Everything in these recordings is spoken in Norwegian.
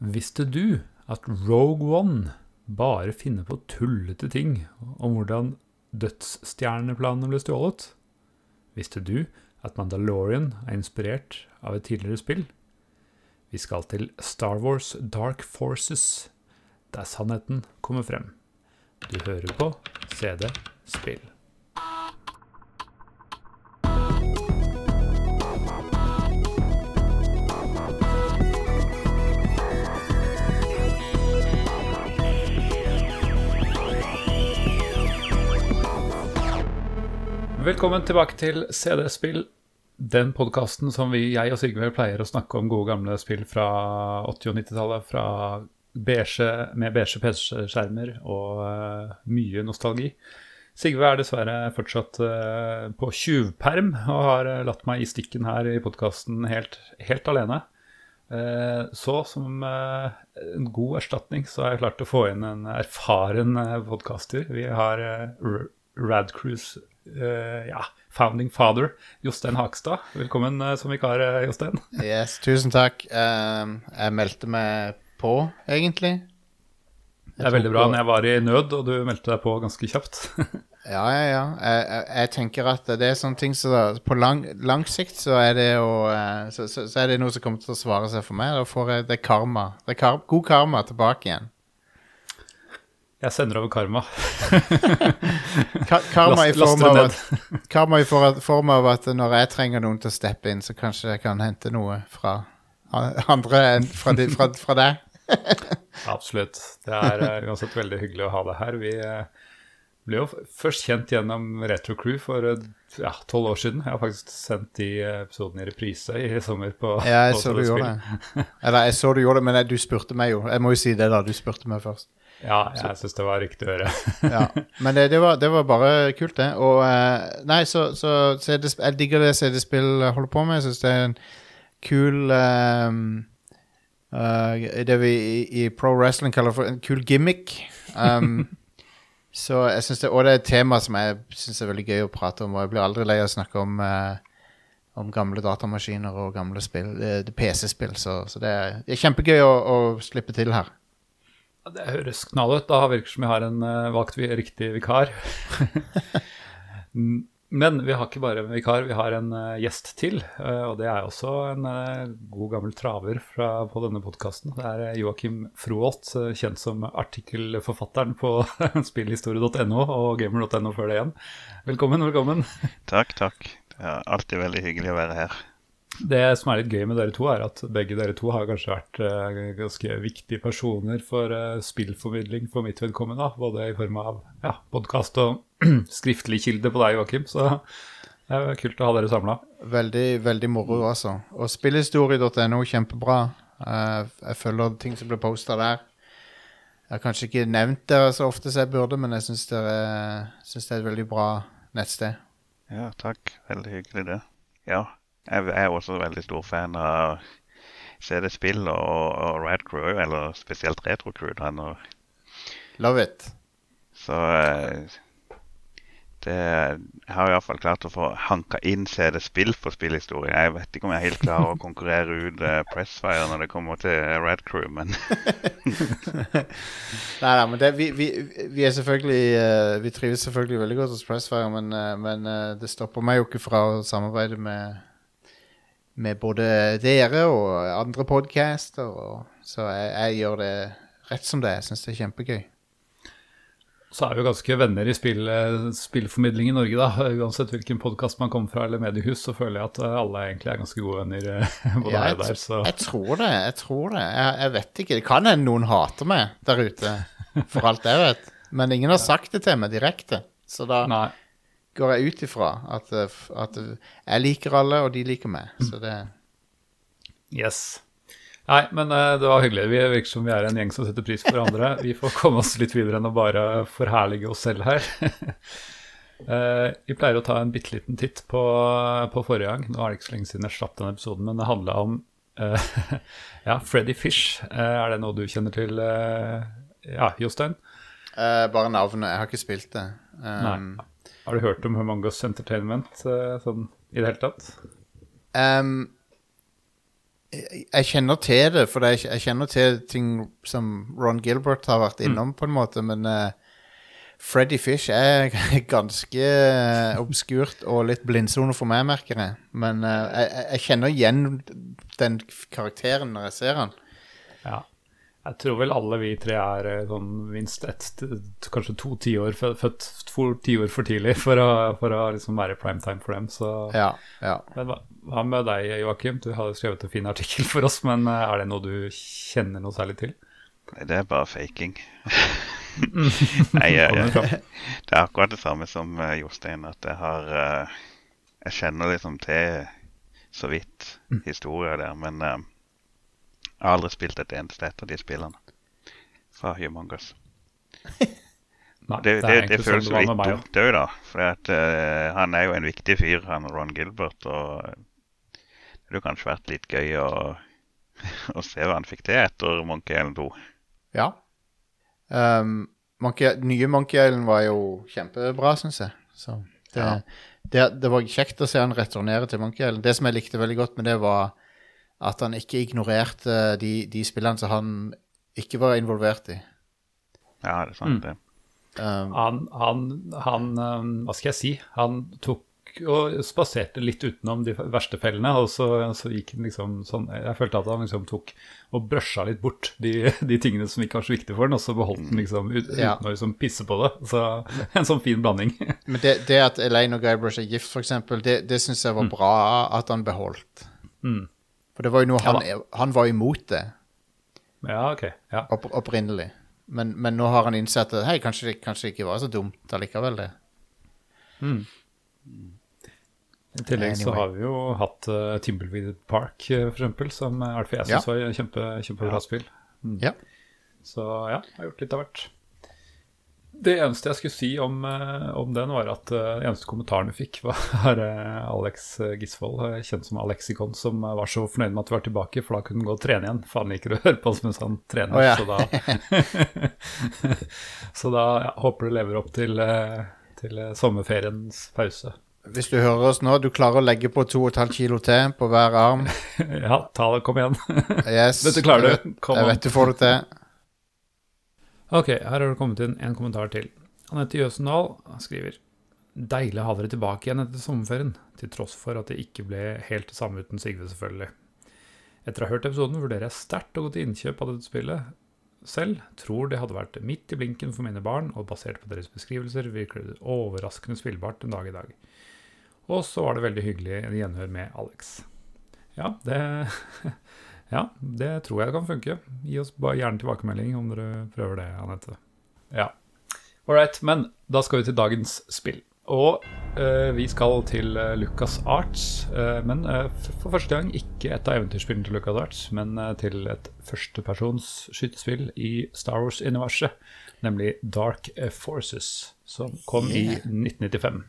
Visste du at Rogue One bare finner på tullete ting om hvordan dødsstjerneplanene ble stjålet? Visste du at Mandalorian er inspirert av et tidligere spill? Vi skal til Star Wars Dark Forces, der sannheten kommer frem. Du hører på CD Spill. Velkommen tilbake til CD Spill, den podkasten som vi, jeg og Sigve pleier å snakke om gode gamle spill fra 80- og 90-tallet. Beige, med beige PC-skjermer og uh, mye nostalgi. Sigve er dessverre fortsatt uh, på tjuvperm og har uh, latt meg i stikken her i podkasten helt, helt, alene. så som en god erstatning så har jeg klart å få inn en erfaren podkaster. Vi har Radcruise ja, founding father, Jostein Hakstad. Velkommen uh, som vikar, uh, Jostein. yes, tusen takk. Um, jeg meldte meg på, egentlig. Jeg det er veldig bra når jeg var i nød, og du meldte deg på ganske kjapt. ja, ja, ja. Jeg, jeg, jeg, tenker at det er sånne ting så På lang, lang sikt så er det jo så, så, så, er det noe som kommer til å svare seg for meg. Da får jeg det karma. Det er kar god karma tilbake igjen. Jeg sender over karma. Karma, i form av at, karma i form av at når jeg trenger noen til å steppe inn, så kanskje jeg kan hente noe fra andre enn fra, de, fra, fra deg. Absolutt. Det er uh, uansett veldig hyggelig å ha deg her. Vi uh, ble jo først kjent gjennom Retro Crew for tolv uh, år siden. Jeg har faktisk sendt de episodene i reprise i sommer. på Ja, jeg så du gjorde det. Eller jeg så du gjorde det, men du spurte meg jo. Jeg må jo si det, da. Du spurte meg først. Ja, jeg syns det var riktig å gjøre. ja, Men det, det, var, det, var, bare kult, det. Og uh, Nei, så, så CD, jeg digger det CD-spill holder på med. Jeg syns det er en kul um, uh, Det vi i, i, pro wrestling kaller for en kul gimmick. Um, så jeg synes det, Og det er et tema som jeg syns er veldig gøy å prate om, og jeg blir aldri lei av å snakke om uh, om gamle datamaskiner og gamle spill, PC-spill. Så, så det, er, det, er, kjempegøy å, å slippe til her. Det høres knall ut. Da virker det som vi har en uh, valgt riktig vikar. Men vi har ikke bare en vikar, vi har en uh, gjest til. Uh, og det er også en god gammel traver fra, på denne podkasten. Det er Joakim Froholt, kjent som artikkelforfatteren på spillhistorie.no og gamer.no før det igjen. Velkommen, velkommen. Takk, takk. Det er alltid veldig hyggelig å være her. Det som er litt gøy med dere to, er at begge dere to har kanskje vært uh, ganske viktige personer for uh, spillformidling for mitt vedkommende. Både i form av ja, podkast og skriftlig kilde på deg, Joakim. Så det er kult å ha dere samla. Veldig, veldig moro, altså. Og spillhistorie.no, kjempebra. Uh, jeg følger ting som blir posta der. Jeg har kanskje ikke nevnt dere så ofte som jeg burde, men jeg syns det er et veldig bra nettsted. Ja, takk. Veldig hyggelig, det. Ja, jeg er også veldig stor fan av CD-spill og, og Rad Crew, eller spesielt Retro Crew. Da, Love it. Så eh, det, jeg har iallfall klart å få hanka inn CD-spill på spillhistorie. Jeg vet ikke om jeg er helt klar å konkurrere ut uh, Pressfire når det kommer til Rad Crew, men Nei da, men det, vi, vi, vi, er selvfølgelig uh, Vi trives selvfølgelig veldig godt hos Pressfire, men, men det stopper meg jo ikke fra å samarbeide med med både dere og andre podcaster. så jeg, jeg, gjør det rett som det er. Jeg syns det er kjempegøy. Så er vi jo ganske venner i spill, spillformidling i Norge, da. Uansett hvilken podkast man kommer fra eller mediehus, så føler jeg at alle egentlig er ganske gode venner. både ja, jeg, der, så. jeg tror det. Jeg tror det. Jeg, jeg vet ikke. Det kan hende noen hater meg der ute, for alt jeg vet. Men ingen har sagt det til meg direkte. Så da, Nei går jeg ut ifra at, at, jeg liker alle, og de liker meg. Så det Yes. Nei, men uh, det var hyggelig. Vi virker som vi er en gjeng som setter pris på hverandre. Vi får komme oss litt videre enn å bare forherlige oss selv her. uh, vi pleier å ta en bitte liten titt på, på, forrige gang. Nå er det ikke så lenge siden jeg slapp den episoden, men det handla om uh, ja, Freddy Fish. er det noe du kjenner til, ja, Jostein? bare navnet. Jeg har ikke spilt det. Um, Nei. Har du hørt om Among Entertainment uh, sånn i det hele tatt? Um, jeg, jeg kjenner til det, for jeg, jeg kjenner til ting som Ron Gilbert har vært innom, på en måte, men uh, Freddy Fish er ganske eh, obskurt og litt blindsone for meg, merker jeg. Men uh, jeg- jeg kjenner igjen den karakteren når jeg ser han. Ja. Jeg tror vel alle vi tre er eh, sånn minst ett, kanskje to tiår fø- født to tiår for tidlig for å, for å liksom være primetime for dem. Så Ja, ja. Men hva, hva med deg, Joakim? Du har skrevet en fin artikkel for oss, men eh, er det noe du kjenner noe særlig til? Nei, det er bare faking. Nei, jeg, jeg, det er akkurat det samme som eh, Jostein. At jeg har eh, Jeg kjenner liksom til så vidt historier der, men eh, jeg har aldri spilt et eneste et av de spillene fra Humongous. Nei, Det, det, det, føles sånn jo litt dumt òg, da. For at, uh, han er jo en viktig fyr, han Ron Gilbert. Og det hadde kanskje vært litt gøy å, å se hva han fikk til etter Monkey Island 2. ja. Um, Monkey, nye Monkey Island var jo kjempebra, syns jeg. Så det, Ja. det, det var kjekt å se han returnere til Monkey Island. Det som jeg likte veldig godt med det, var at han ikke ignorerte de, de spillene som han ikke var involvert i. Ja, det er sant, Mm. det. Han, Um, han, han han, Hva skal jeg si? Han tok og spaserte litt utenom de verste fellene, og så, så gikk han liksom sånn Jeg følte at han liksom tok og brøsja litt bort de, de tingene som ikke var så viktige for han, og så beholdt han liksom ut, Ja. uten å liksom pisse på det. Så en sånn fin blanding. men det, det at Elaine og Guybrush er gift, for eksempel, det, det syns jeg var bra at han beholdt. Mm. For det var jo noe Ja han, han var imot det Ja, ok. Ja. opp, opprinnelig. Men, men nå har han innsett at hei, kanskje kanskje det ikke var så dumt allikevel, det. I tillegg så har vi jo hatt uh, Timbleweed Park, uh, for eksempel, som Alfie jeg Ja. var kjempe, kjempebra spill. Mm. Ja. Så ja, jeg har gjort litt av hvert. Det eneste jeg skulle si om, eh, om den, var at uh, den eneste kommentaren vi fikk, var uh, Alex eh, Gisvold, eh, kjent som Alexikon, som eh, var så fornøyd med at vi var tilbake, for da kunne han gå og trene igjen. For han liker å høre på oss mens han trener. Oh, ja. Så da, så da ja, håper du lever opp til, eh, til eh, sommerferiens pause. Hvis du hører oss nå, du klarer å legge på 2,5 kilo til på hver arm. ja, ta det, kom igjen. Yes. Dette klarer du. Kom Jeg vet du får det til. Ok, her har det kommet inn en kommentar til. Anette Jøsendal skriver Deilig å ha dere tilbake igjen etter sommerferien, til tross for at det ikke ble helt det samme uten Sigve, selvfølgelig. Etter å ha hørt episoden vurderer jeg sterkt å gå til innkjøp av dette spillet selv. Tror det hadde vært midt i blinken for mine barn, og basert på deres beskrivelser virker det overraskende spillbart en dag i dag. Og så var det veldig hyggelig en gjenhør med Alex. Ja, det Ja, det tror jeg kan funke. Gi oss bare gjerne tilbakemelding om dere prøver det, Anette. Ja. Ålreit, men da skal vi til dagens spill. Og eh, vi skal til uh, Lucas Arts, eh, men eh, for første gang ikke et av eventyrspillene til Lucas Arts, men til et førstepersons skytespill i Star Wars-universet, nemlig Dark Forces, som kom i 1995.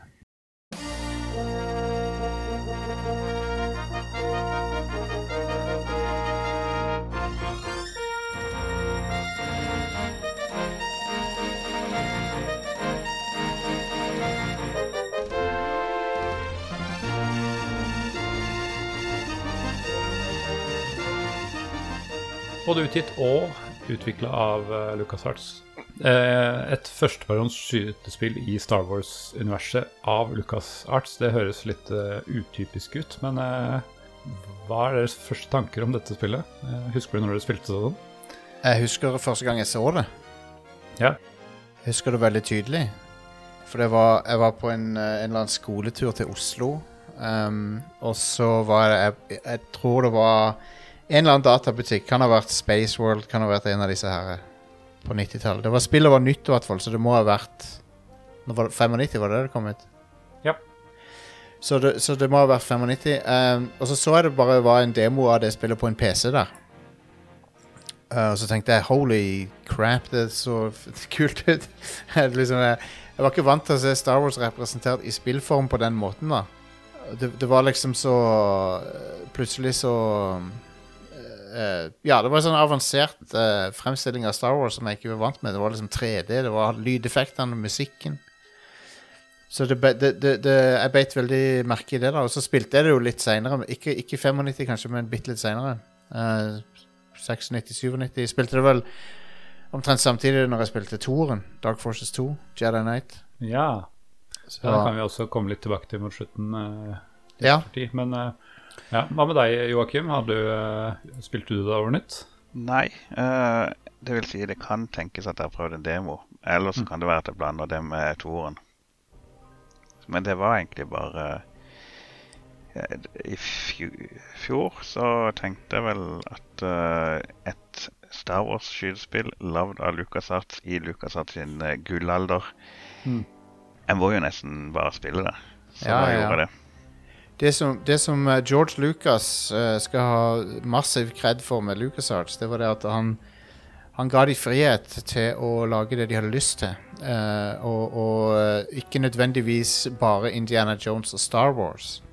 Både utgitt og utvikla av uh, LucasArts. Eh, et førsteperiods skytespill i Star Wars-universet av LucasArts. Det høres litt eh, utypisk ut, men hva er deres første tanker om dette spillet? Husker du når dere spilte det sånn? Jeg husker første gang jeg så det. Ja. Jeg husker det veldig tydelig. For det var, jeg var på en, en eller annen skoletur til Oslo. Um, og så var det jeg, jeg tror det var en eller annen databutikk. Kan ha vært Space World, kan ha vært en av disse her eh, på 90-tallet. Det var Spillet var nytt, i hvert fall, så det må ha vært Nå var det 95, var det det kom ut? Ja. Så det, så det må ha vært 95. Um, og så så jeg det bare var en demo av det spillet på en PC der. Uh, og så tenkte jeg holy crap, det så kult ut. Liksom, jeg, jeg var ikke vant til å se Star Wars representert i spillform på den måten. da Det, det var liksom så Plutselig så uh, Ja, det var en sånn avansert uh, fremstilling av Star Wars som jeg ikke var vant med. Det var liksom 3D, det var lydeffektene, musikken. Så det, det, det, det, jeg beit veldig merke i det, da. Og så spilte jeg det jo litt seinere. Ikke, ikke 95, kanskje, men bitte litt seinere. Uh, 96-97. Spilte det vel omtrent samtidig når jeg spilte toeren. Dark Forces 2, Jedi Knight. Ja. Så, da kan vi også komme litt tilbake til mot slutten. Uh, Ja. Men eh, ja, hva med deg, Joakim? Har du, eh, Spilte du det over nytt? Nei. Uh, det vil si, det kan tenkes at jeg har prøvd en demo. Eller så kan det være at jeg blander det med toeren. Men det var egentlig bare uh, I fjor så tenkte jeg vel at uh, et Star Wars-skytespill lagd av LucasArts i LucasArts sin gullalder Mm. Jeg må jo nesten bare spille det. Så Ja, da ja. gjorde jeg det. Det som, det som eh, George Lucas eh, skal ha massiv kred for med LucasArts, det var det at han, han ga de frihet til å lage det de hadde lyst til. Eh, og og ikke nødvendigvis bare Indiana Jones og Star Wars.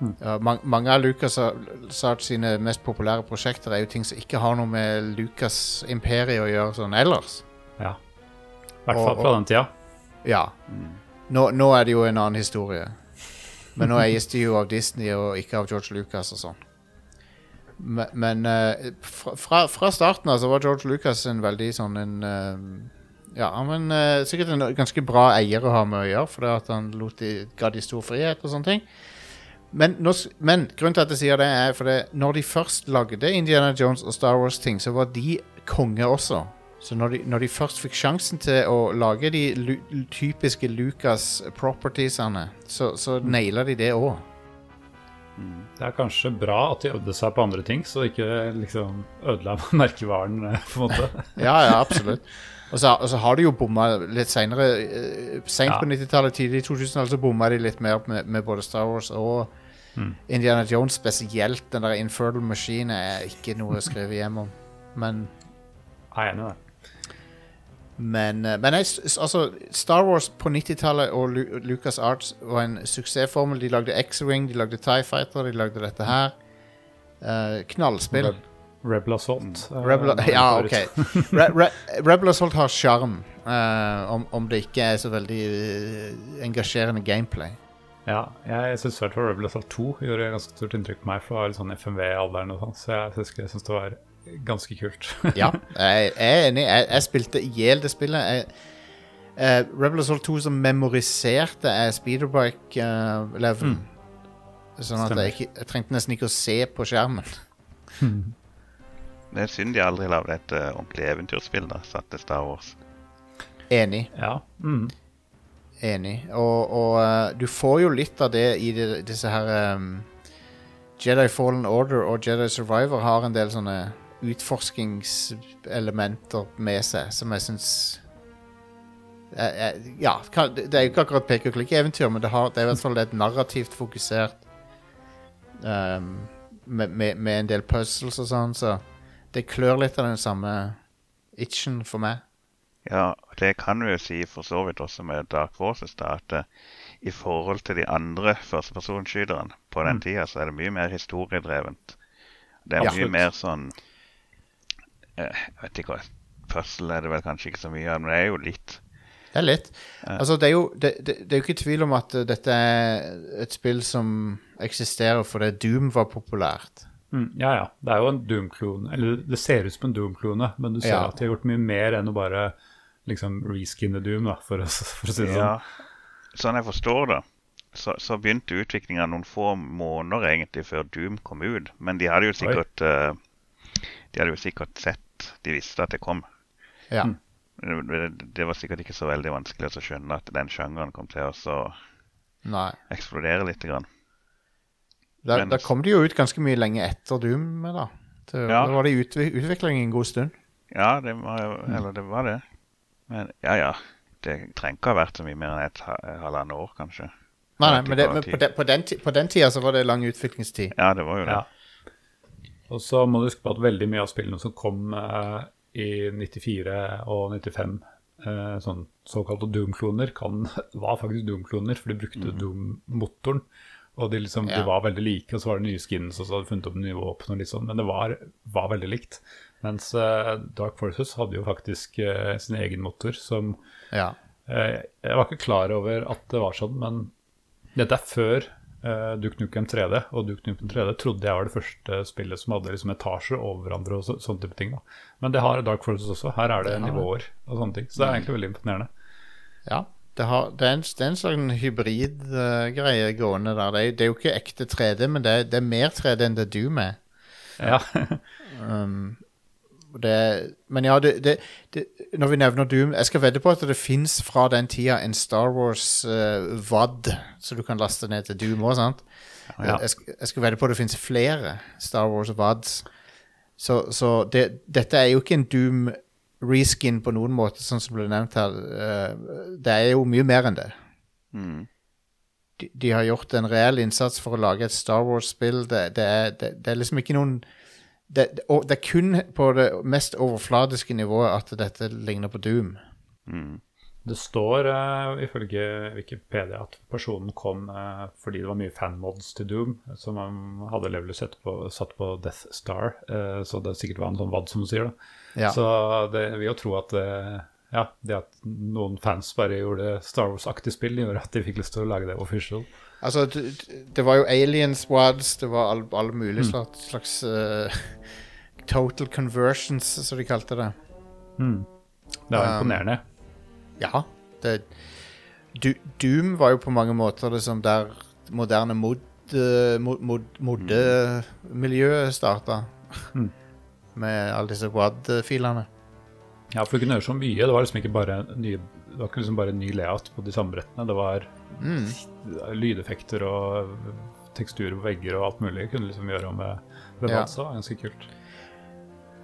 Mm. man, mange av LucasArts sine mest populære prosjekter er jo ting som ikke har noe med Lucas imperiet å gjøre sånn ellers. Ja. I hvert fall fra den tida. Ja. Nå, nå er det jo en annen historie. Men nå eies de jo av Disney og ikke av George Lucas og sånn. Men, men eh, fra, fra, starten av så var George Lucas en veldig sånn en eh, Ja, men eh, sikkert en ganske bra eier å ha med å gjøre, fordi at han lot de, ga de stor frihet og sånne ting. Men, nå, men grunnen til at jeg sier det, er fordi når de først lagde Indiana Jones og Star Wars-ting, så var de konge også. Så når de, når de først fikk sjansen til å lage de lu typiske Lucas propertiesene, så, så naila de det òg. Det er kanskje bra at de øvde seg på andre ting, så de ikke liksom ødela merkevaren, eh, på en måte. Ja, ja, absolutt. Og så, og så har de jo bomma litt seinere. Seint Ja. på 90-tallet, tidlig i 2000 så bomma de litt mer med, med både Star Wars og Indiana Jones spesielt. Den der Infernal Machine er ikke noe å skrive hjem om. Men Jeg er enig i det. Men, eh, men jeg, altså, Star Wars på 90-tallet og Lu Lucas Arts var en suksessformel. De lagde X-Wing, de lagde Tie Fighter, de lagde dette her. Uh, knallspill. Reb- Rebel Assault. Uh, Rebel, ja. OK. Re Re Rebel Assault har sjarm, uh, om, om det ikke er så veldig engasjerende gameplay. Ja, jeg syns i hvert fall Rebel Assault 2 gjorde ganske stort inntrykk på meg, for det var litt sånn FMV-alderen og sånn, så jeg jeg syns det var ganske kult. Ja, jeg, jeg er enig. Jeg, jeg spilte i hjel det spillet. Jeg, uh, Rebel Assault 2 som memoriserte er speederbike-level. sånn at jeg, ikke, jeg trengte nesten ikke å se på skjermen. Det er synd de aldri lagde et uh, ordentlig eventyrspill da, satt til Star Wars. Enig. ja. Mm. Enig. Og, og uh, du får jo litt av det i de, disse her um, Jedi Fallen Order og Jedi Survivor har en del sånne utforskingselementer med seg som jeg syns Ja, det er jo ikke akkurat peke og klikke-eventyr, men det, har, det er i hvert fall et narrativt fokusert um, med, med, med en del puzzles og sånn, så det klør litt av den samme itchen for meg. Ja, det kan vi jo si for så vidt også med Dark Forces, da, at uh, i forhold til de andre førstepersonskyterne på den tida, så er det mye mer historiedrevent. Det er Ja. mye mer sånn eh, Jeg vet ikke hva Puzzle er det vel kanskje ikke så mye av, men det er jo litt. Det er litt. Altså, det er jo det, det, det er jo ikke tvil om at uh, dette er et spill som eksisterer fordi Doom var populært. Mm, ja, ja. Det er jo en Doom-klone. Eller det ser ut som en Doom-klone, men du ser Ja. at de har gjort mye mer enn å bare liksom reskinne Doom, da, for å, for å si det sånn. Ja, sånn jeg forstår det, så, så begynte utviklinga noen få måneder egentlig før Doom kom ut. Men de hadde jo sikkert eh, De hadde jo sikkert sett De visste at det kom. Ja. Det, det- var sikkert ikke så veldig vanskelig å skjønne at den sjangeren kom til å eksplodere litt. Grann. Da, Men- da kom de jo ut ganske mye lenge etter Doom, da. til, Ja. Da var det i utvikling en god stund. Ja, det var jo Eller det var det. Men ja, ja. Det trenger ikke å ha vært så mye mer enn et ha- halvannet år, kanskje. Nei, nei, men, det, men på, den, på, den, på den tida så var det lang utviklingstid. Ja, det var jo det. Ja. Og så må du huske på at veldig mye av spillene som kom eh, i 94 og 95, eh, sånn såkalte Doom-kloner, var faktisk Doom-kloner, for de brukte Doom-motoren. Og de, liksom, Ja. Mm. de var veldig like, og så var det nye skins, og så hadde de funnet opp nye våpen, og liksom, men det var, var veldig likt. Mens eh, Dark Forces hadde jo faktisk eh, sin egen motor, som Ja. eh, Jeg var ikke klar over at det var sånn, men dette er før uh, Duke Nukem 3D, og Duke Nukem 3D trodde jeg var det første spillet som hadde liksom etasjer over hverandre og så, sånne type ting. da. Men det har Dark Forces også. Her er det nivåer og sånne ting. Så det er egentlig veldig imponerende. Ja. Det, har, det, er en, det er en sånn hybridgreie gående der. Det er, det er jo ikke ekte 3D, men det er, det er mer 3D enn det du med. Ja. Um, det, men ja, det, det, når vi nevner Doom Jeg skal vedde på at det fins fra den tida en Star Wars uh, VAD, så du kan laste ned til Doom òg, sant? Ja. Jeg, jeg skal vedde på at det fins flere Star Wars VADs. Så, så dette er jo ikke en Doom reskin på noen måte, sånn som ble nevnt her. Uh, det er jo mye mer enn det. Mm. De, de, har gjort en reell innsats for å lage et Star Wars-spill. Det, er, det, er liksom ikke noen det, det, er kun på det mest overfladiske nivået at dette ligner på Doom. Mm. Det står uh, ifølge Wikipedia at personen kom uh, fordi det var mye fanmods til Doom, som man hadde levelet satt på, satt på Death Star. Uh, så det sikkert var en sånn VAD, som du sier. da. Ja. Så det vil jo tro at ja, det at noen fans bare gjorde Star Wars-aktig spill, gjorde at de fikk lyst til å lage det official. Altså, det, var jo aliens wads, det var alle, all mulige slags, slags uh, total conversions, som de kalte det. Mm. Det var Um, imponerende. Ja. Det, du, Doom var jo på mange måter liksom der moderne mod-miljøet mod, mod, modemiljøet starta. Mm. Med alle disse WAD-filene. Ja, for du kunne gjøre så mye. Det var liksom ikke bare nye det var ikke liksom bare ny layout på de samme brettene. Det var Mm. lydeffekter og teksturer på vegger og alt mulig. Kunne liksom gjøre med, med Ja. Ganske kult.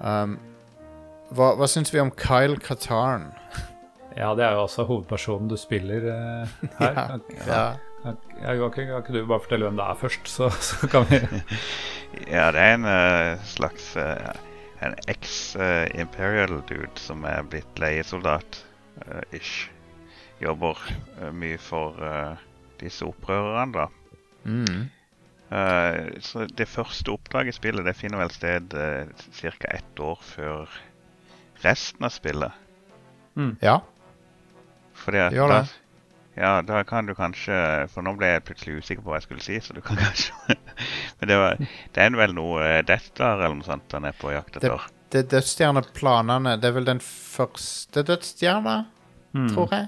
Um, hva hva syns vi om Kyle Katarn? Ja, det er jo altså hovedpersonen du spiller eh, her. Ja, Kan- ja. kan- kan, ikke, kan ikke du bare fortelle hvem det er først, så, så kan vi Ja, det er en uh, slags uh, En eks-imperial dude som er blitt leiesoldat. eh, ish. Jobber eh, mye for uh, disse opprørerne, da. Mm. Uh, så det første oppdraget i spillet det finner vel sted uh, ca. ett år før resten av spillet. ja. Fordi at Gjør da, det. ja, da kan du kanskje For nå ble jeg plutselig usikker på hva jeg skulle si, så du kan kanskje Men det, var, det er vel noe Death Star eller noe sånt han er på jakt etter. Det er dødsstjerneplanene Det er vel den første dødsstjerna, Mm. tror jeg.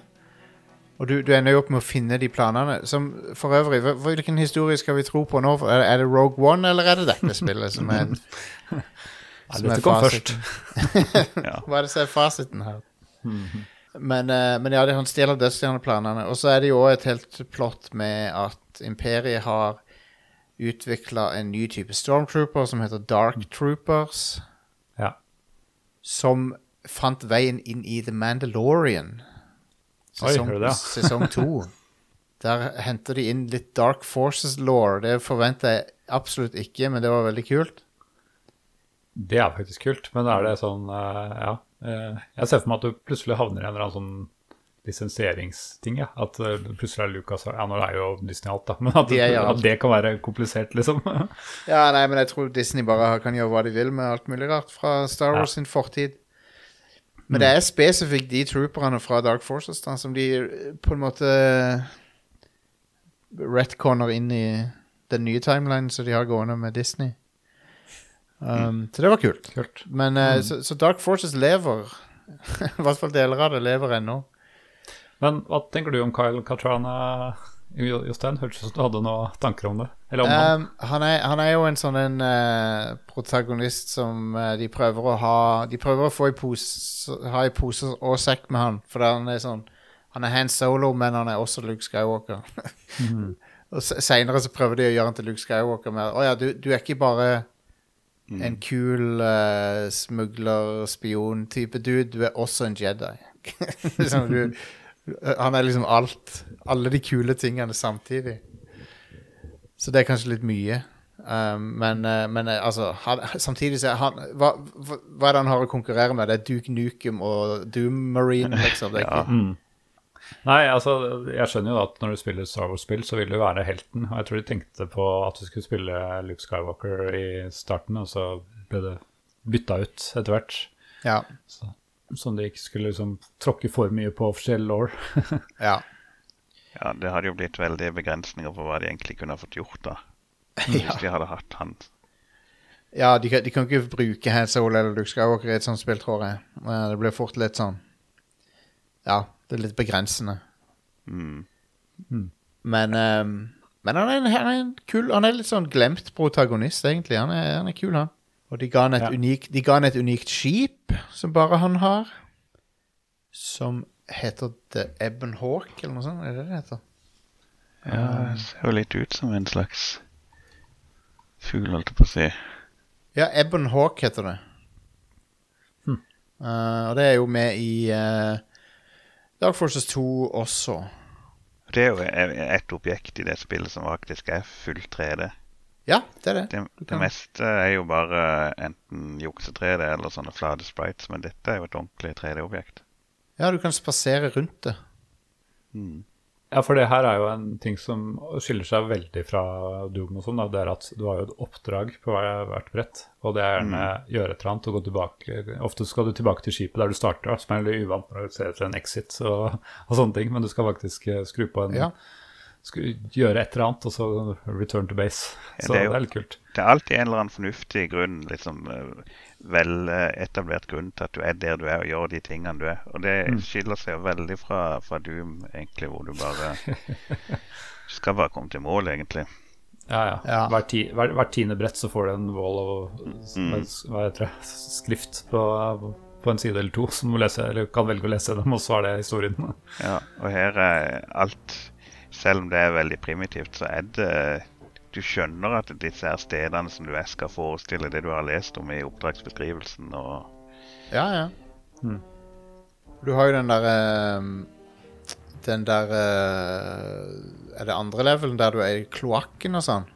Og du, du ender jo opp med å finne de planene. Som for øvrig, Hvilken historie skal vi tro på nå? Er, det Rogue One, eller er det dette spillet som er, som er fasiten? Hva er det som er fasiten her? Men, eh, men ja, han stjeler dødsstjerneplanene. Og så er det jo òg et helt plott med at Imperiet har utvikla en ny type stormtrooper som heter Dark Troopers. Ja. Som fant veien inn i The Mandalorian. Sesong, Oi, det? sesong to. Der henter de inn litt Dark Forces-law. Det forventer jeg absolutt ikke, men det var veldig kult. Det er faktisk kult, men er det sånn eh, Ja. eh, jeg ser for meg at du plutselig havner i en eller annen sånn lisensieringsting. Ja. At eh, plutselig er Lucas Ja, nå er jo Disney alt, da, men at, De ja. at det kan være komplisert, liksom. Ja, nei, men jeg tror Disney bare kan gjøre hva de vil med alt mulig rart fra Star Wars sin fortid. Men det er spesifikt de trooperne fra Dark Forces da, som de eh, på en måte retconner inn i den nye timelinen som de har gående med Disney. Um, Så det var kult. Kult. Men eh, så, så Dark Forces lever. I hvert fall deler av det lever ennå. Men hva tenker du om Kyle Katrana, Jostein? Hørtes ut som du hadde noen tanker om det? Eller om han? Um, han, er, han er jo en sånn en uh, protagonist som uh, de prøver å ha De prøver å få i pose, ha i pose og sekk med han, for han er sånn Han er hand solo, men han er også Luke Skywalker. og se- Seinere så prøver de å gjøre han til Luke Skywalker med Å ja, du, du er ikke bare en kul uh, smugler, spion-type dude, du er også en Jedi. liksom, du, han er liksom alt. Alle de kule tingene samtidig. Så det er kanskje litt mye. Um, men, eh, men eh, altså han, Samtidig så er han hva, hva, hva er det han har å konkurrere med? Det er Duke Nukem og Doom Marine, liksom. Det er Ja. ikke, Nei, altså, jeg skjønner jo at når du spiller Star Wars-spill, så vil du være helten. Og jeg tror de tenkte på at du skulle spille Luke Skywalker i starten, og så ble det bytta ut etter hvert. ja, Så, sånn de ikke skulle liksom tråkke for mye på offisiell law. ja. Ja, det hadde jo blitt veldig begrensninger på hva de egentlig kunne ha fått gjort da. Hvis Ja, de hadde hatt han. ja de, kan, de kan ikke bruke Han Solo eller Luke Skywalker i et sånt spill, tror jeg. Det blir fort litt sånn Ja, det er litt begrensende. Mm. Men, um, men han, er en, han er en kul Han er litt sånn glemt protagonist, egentlig. Han er, han er kul, han. Og de ga han et, Ja. unikt, de ga han et unikt skip, som bare han har. Som heter det Ebon Hawk, eller noe sånt. Er det det heter? Ja, det ser jo litt ut som en slags fugl, holdt jeg på å si. Ja, Ebon Hawk heter det. Eh, og det er jo med i uh, Dark Forces 2 også. Det er jo et objekt i det spillet som faktisk er full 3D. Ja, det er det. Det, det kan- meste er jo bare enten jukse-3D eller sånne flate sprites, men dette er jo et ordentlig 3D-objekt. Ja, du kan spasere rundt det. Mm. Ja, for det her er jo en ting som skiller seg veldig fra Doom og sånn. Det er at du har jo et oppdrag på hvert brett, og det er gjerne gjøre et eller annet og gå tilbake. Ofte skal du tilbake til skipet der du starter, som er litt uvant når du ser etter en exit og, og sånne ting, men du skal faktisk eh, skru på en Ja. skru, Gjøre et eller annet, og så return to base. Ja, Så det er det er litt kult. Det er alltid en eller annen fornuftig grunn, liksom eh, vel etablert grunn til at du er der du er og gjør de tingene du er. Og det skiller seg jo veldig fra, fra Doom, egentlig, hvor du bare Du skal bare komme til mål, egentlig. Ja, ja. Ja. Hver, ti, hver, hvert tiende brett så får du en wall og hva heter det, skrift på, på en side eller to som du lese, eller kan velge å lese dem, og så er det historien. Ja, og her er alt Selv om det er veldig primitivt, så er det Du skjønner at disse her stedene som du er, skal forestille det du har lest om i oppdragsbeskrivelsen. og Ja, ja. Du har jo den der ehm, Den der eh, Er det andre levelen der du er i kloakken og sånn?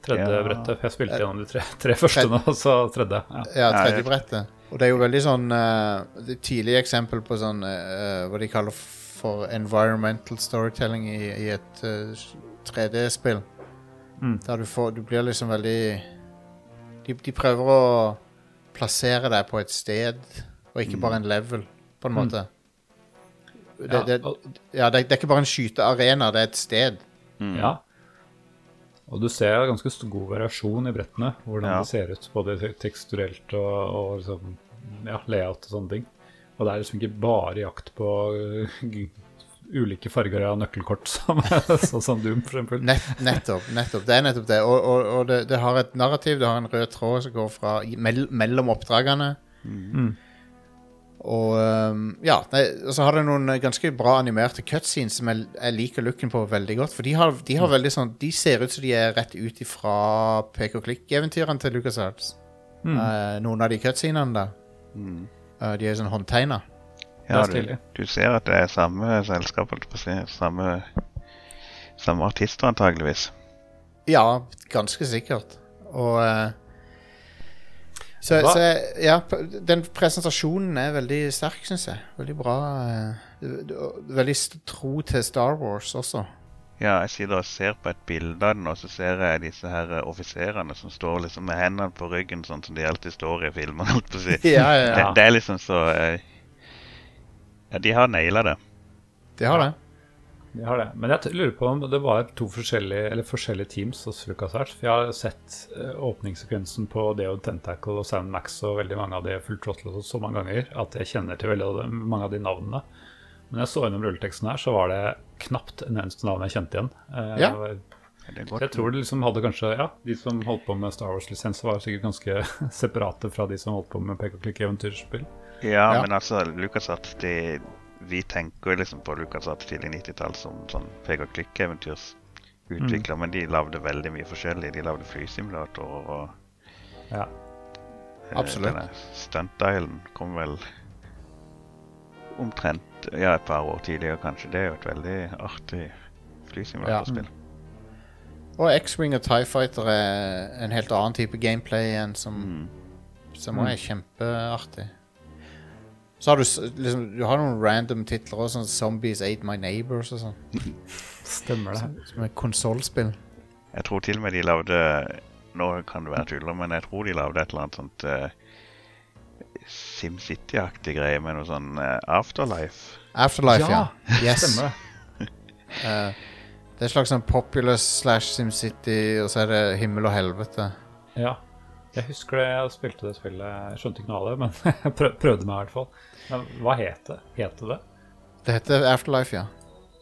Tredje Ja. brettet. for Jeg spilte gjennom de tre, tre første nå, så tredje. Ja. Ja, tredje brettet. Og det er jo veldig sånn uh, det Tidlig eksempel på sånn uh, Hva de kaller for environmental storytelling i, i et uh, 3D-spill. Mm. Der du får Du blir liksom veldig de, de prøver å plassere deg på et sted, og ikke bare en level, på en Mm. måte. Det, Ja, det, ja, det, det er ikke bare en skytearena, det er et sted. mm, Ja. Og du ser ganske god variasjon i brettene, hvordan Ja. det ser ut. Både teksturelt og, og liksom, ja, layout og sånne ting. Og det er liksom ikke bare jakt på g- ulike farger av nøkkelkort, som, sånn som Doom, eksempel. Nett, nettopp. nettopp, Det er nettopp det. Og, og, og det, det har et narrativ, det har en rød tråd som går fra mell, mellom oppdragene. Mm. Og um, ja, nei, så har det noen ganske bra animerte cutscenes som jeg, jeg liker looken på veldig godt. For de har, de har veldig sånn De ser ut som de er rett ut ifra pek og klikk-eventyrene til LucasArts. Mm. Uh, noen av de cutscenene der. Mm. Uh, de er sånn håndtegna. Det Ja, du, du ser at det er samme selskap. Samme, samme artister, antageligvis. Ja, ganske sikkert. Og uh, så, så ja, den presentasjonen er veldig sterk, syns jeg. Veldig bra. det- det- veldig tro til Star Wars også. Ja, jeg sitter og ser på et bilde av den, og så ser jeg disse her eh, offiserene som står liksom med hendene på ryggen, sånn som de alltid står i filmer, holdt på å si. Ja, ja, Det, ja. det er liksom så eh, Ja, de har naila det. De har det. De har det. Men jeg lurer på om det var to forskjellige, eller forskjellige teams hos LucasArts. For jeg har sett eh, åpningssekvensen på Deo Tentacle og Sound Max og veldig mange av de Full Throttle så mange ganger at jeg kjenner til veldig mange av de navnene. Men jeg så gjennom rulleteksten her, så var det knapt en eneste navn jeg kjente igjen. Eh, Ja. er jeg tror det liksom hadde kanskje Ja, de som holdt på med Star Wars-lisens, var sikkert ganske separate fra de som holdt på med pek og klikk-eventyrspill. Ja, Ja. men altså, LucasArts de, Vi tenker liksom på LucasArts tidlig 90-tall som sånn pek og klikk-eventyrsutvikler, men de lagde veldig mye forskjellig. De lagde flysimulatorer og Ja. eh, Absolutt. denne Stunt-dialen kom vel omtrent ja, et par år tidligere, kanskje. Det er jo et veldig artig flysimulatorspill. Og X-Wing og Tie Fighter er en helt annen type gameplay enn som, Mm. som er kjempeartig. Så har du, s- liksom, du har noen random titler også, sånn Zombies Ate My Neighbors og sånn. Stemmer det. Som er konsollspill. Jeg tror til og med de lagde Nå kan det være tuller, men jeg tror de lagde et eller annet sånt uh, SimCity-aktig greie med noe sånn eh, Afterlife. Afterlife, ja. Ja, Yes. Stemmer det. Eh, det er et slags sånn Populous slash SimCity, og så er det himmel og helvete. Ja. Jeg husker det jeg spilte det spillet. Jeg skjønte ikke noe av det, men jeg prøv, prøvde meg i hvert fall. Hva het det? Het det det? Heter Afterlife, ja.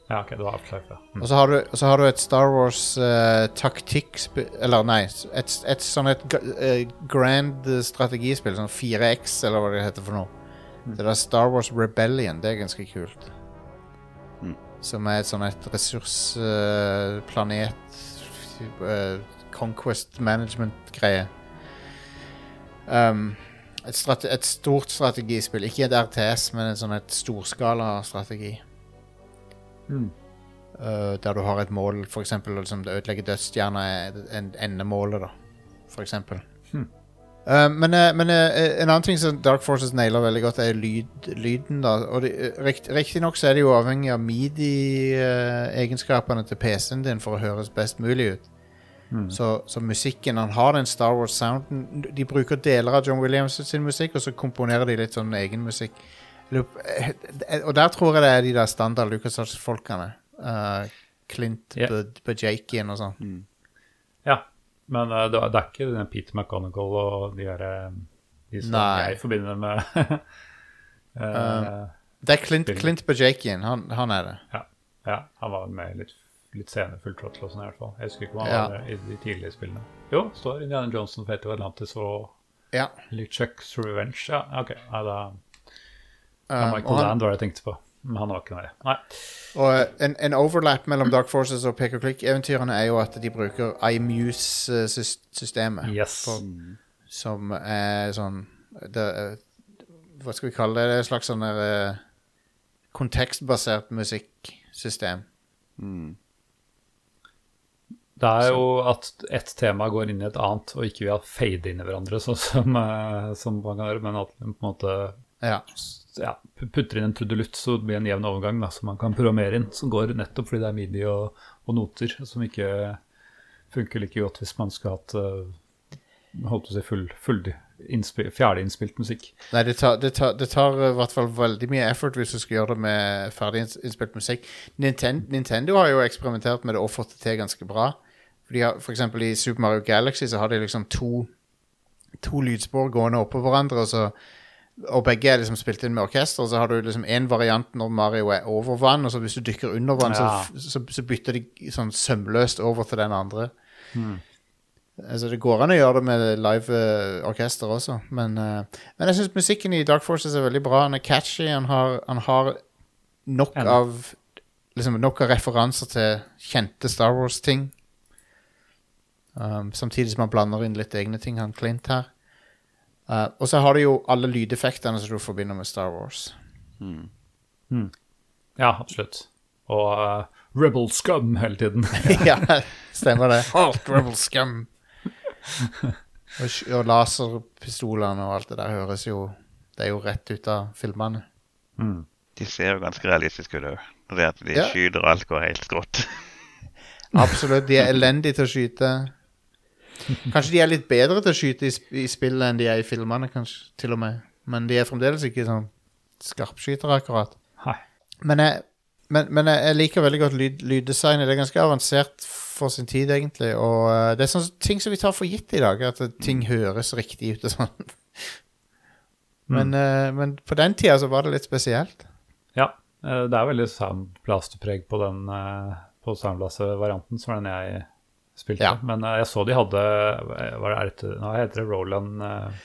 Ja, ok, det var Afterlife, ja. Mm. Og så har du, så har du et Star Wars uh, taktikk Eller nei, et, et sånn et eh, grand eh, strategispill. Sånn 4X, eller hva det heter for noe. Mm. Det der Star Wars Rebellion. Det er ganske kult. Mm. Som er et sånn et ressursplanet Conquest management-greie. Um, et, strate et stort strategispill. Ikke et RTS, men en sånn et storskala strategi. Mm. Uh, der du har et mål, eksempel liksom, det ødelegger dødsstjerna er en, endemålet, da. For eksempel. Hmm. Uh, men uh, men en annen ting som Dark Forces nailer veldig godt, er lyd, lyden. da Og Riktignok så er det jo avhengig av midi-egenskapene til PC-en din for å høres best mulig ut. Mm. Så, så musikken Han har den Star Wars-sounden. De bruker deler av John Williams sin musikk, og så komponerer de litt sånn egen musikk. Eh, Og der tror jeg det er de der standard LucasArts-folkene. Uh, Clint yeah. Bud- og sånn. Mm. Ja, men uh, det, er- ikke den Peter McGonagall og de der De som Nei. jeg forbinder med uh, Det er Clint. Clint Bujakian. Han, han er det. Ja, han var med litt, litt sene Full og sånn i hvert fall. Jeg husker ikke om han Ja. var i de tidlige spillene. Jo, står Indiana Johnson, Fate of Atlantis og Ja. LeChuck's Revenge. Ja, ok. Nei, da Um, ja, og Michael han, Land var det jeg tenkte på. Men han var ikke med. Nei. og uh, en, en overlap mellom Dark Forces og Pick og Click-eventyrene er jo at de bruker iMuse-systemet. Yes. For, som er sånn det, er- Hva skal vi kalle det? Det er et slags sånn eh, kontekstbasert musikksystem. Mm. Det er jo at ett tema går inn i et annet, og ikke vi har fade inn i hverandre, sånn som, eh, som man kan gjøre, men at man på en måte Ja. ja, putter inn en trudelutt, så det blir en jevn overgang da, som man kan programmere inn, som går nettopp fordi det er midi og, og noter, som ikke funker like godt hvis man skulle hatt uh, holdt på å si full, full innspil, fjerdeinnspilt musikk. Nei, det tar, det, tar, det tar i hvert fall veldig mye effort hvis du skal gjøre det med ferdig innspilt musikk. Nintendo, Nintendo har jo eksperimentert med det og fått det til ganske bra. For, har, for eksempel i Super Mario Galaxy så har de liksom to, to lydspor gående oppå hverandre, og, så, og begge er liksom spilt inn med orkester. Og så har du liksom én variant når Mario er over vann, og så hvis du dykker under vann, Ja. så, så, så bytter de sånn sømløst over til den andre. Altså Det går an å gjøre det med live uh, orkester også, men, uh, men jeg syns musikken i Dark Forces er veldig bra. Han er catchy. Han har, han har nok av liksom nok av referanser til kjente Star Wars-ting. Um, samtidig som han blander inn litt egne ting, han Clint her. Uh, og så har du jo alle lydeffektene som du forbinder med Star Wars. Mm. Ja, absolutt. Og uh, Rebel Scum hele tiden. ja, stemmer det. Alt Rebel Scum! og, og laserpistolene og alt det der høres jo Det er jo rett ut av filmene. Mm. De ser jo ganske realistiske ut òg. Det at de Ja. skyter og alt går helt skrått. Absolutt. De er elendige til å skyte. Kanskje de er litt bedre til å skyte i, sp- i spillet enn de er i filmene, kanskje, til og med. Men de er fremdeles ikke sånn skarpskytere, akkurat. Hei. Men jeg, men, men jeg, liker veldig godt lyd, lyddesignet. Det er ganske avansert for sin tid, egentlig. Og uh, det er sånne ting som vi tar for gitt i dag, at ting høres riktig ut og sånn. Men, uh, men på den tida så var det litt spesielt. Ja, eh, det er veldig soundblasterpreg på den på soundblaster-varianten som den jeg spilte. Ja. Men eh, jeg så de hadde eh, Hva det, nå heter det Roland eh,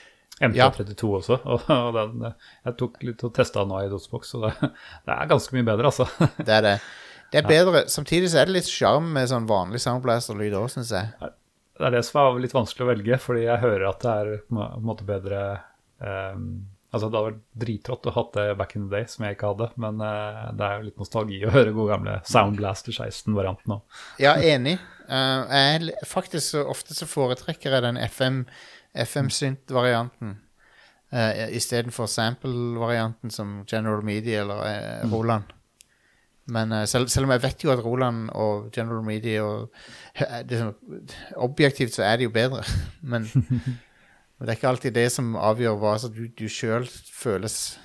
MT32 også. Og, den, jeg tok litt og testa nå i Dosbox, så det, det er ganske mye bedre, altså. Det er det. Det er bedre. Samtidig så er det litt sjarm med sånn vanlig soundblaster-lyd òg, syns jeg. Det er det som er litt vanskelig å velge, fordi jeg hører at det er på en måte bedre eh, Altså, det hadde vært dritrått å ha det back in the day, som jeg ikke hadde, men uh, det er jo litt nostalgi å høre gode gamle Soundblaster 16-varianten nå. Ja, enig. Uh, jeg faktisk så ofte så foretrekker jeg den FM, FM-synt-varianten uh, istedenfor sample-varianten som General Media eller uh, Roland. Men uh, selv, selv om jeg vet jo at Roland og General Media og, eh, det Objektivt så er de jo bedre, men, men det er ikke alltid det som avgjør hva som du, du sjøl føles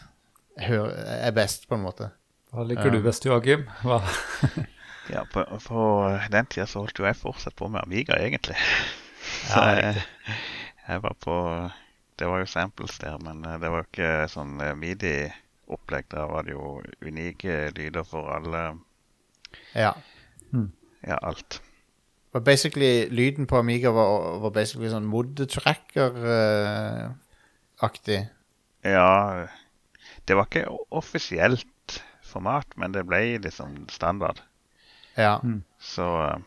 hør, er best, på en måte. Hva liker Ja. du best, Joakim? Hva? Ja, på, på den tida så holdt jo jeg fortsatt på med Amiga, egentlig. Så Ja, jeg, jeg var på Det var jo samples der, men eh, det var jo ikke sånn eh, midi-opplegg. Der var det jo unike lyder for alle Ja. Ja, alt. Og basically, lyden på Amiga var, var basically sånn mod-tracker-aktig. Ja Det var ikke offisielt format, men det ble liksom standard. ja. Så eh,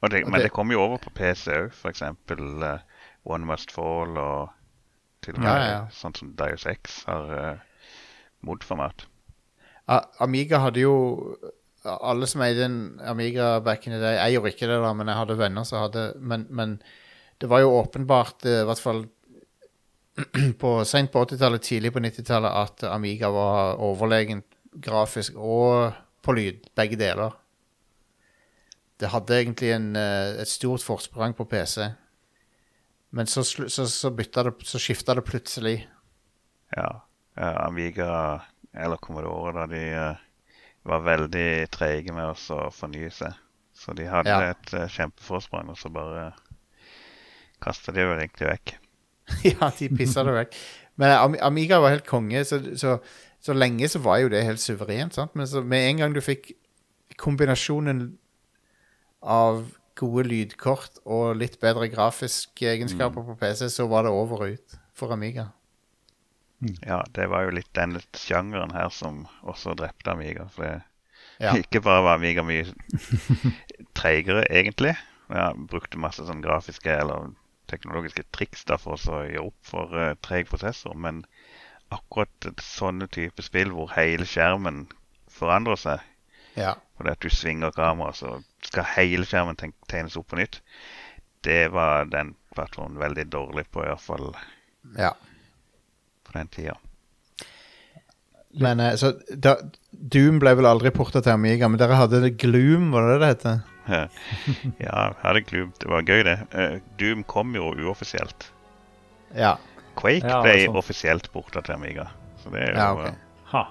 og det, Men det- det kom jo over på PC òg, f.eks. Uh, One Must Fall og til og med ja, ja. sånn som Dios X har uh, mod-format. Amiga hadde jo Alle som eide en Amiga back in the day Jeg gjorde ikke det, da, men jeg hadde venner som hadde Men, men det var jo åpenbart, eh, i hvert fall på sent på 80-tallet, tidlig på 90-tallet, at Amiga var overlegen grafisk og på lyd, begge deler. Det hadde egentlig en, eh, et stort forsprang på PC. Men så, så, så, det, så skifta det plutselig. Ja. ja, Amiga eller Commodore, da de eh, var veldig treige med oss å fornye seg. Så de hadde Ja. et eh, kjempeforsprang, og så bare kasta de jo egentlig vekk. ja, de pissa det vekk. Men Amiga var helt konge, så, så, så lenge så var jo det helt suverent. Sant? Men så med en gang du fikk kombinasjonen av gode lydkort og litt bedre grafiske egenskaper på PC, så var det over og ut for Amiga. Ja, det var jo litt den sjangeren her som også drepte Amiga. For det, Ja. ikke bare var Amiga mye treigere, egentlig. Ja, brukte masse sånn grafiske eller teknologiske triks da for å gjøre opp for uh, treg prosessor, men akkurat sånne type spill hvor hele skjermen forandrer seg, Ja. fordi at du svinger kameraet, så skal hele skjermen tegnes opp på nytt, det var den plattformen veldig dårlig på, i hvert fall ja. På den tida. Men eh, så da, Doom ble vel aldri porta til Amiga, men dere hadde det Gloom, var det det heter? ja, hadde Gloom. Det var gøy, det. Eh, Doom kom jo uoffisielt. Ja. Quake Ja, ble sånn. offisielt borta til Amiga. Så det er jo ja eh, Ha.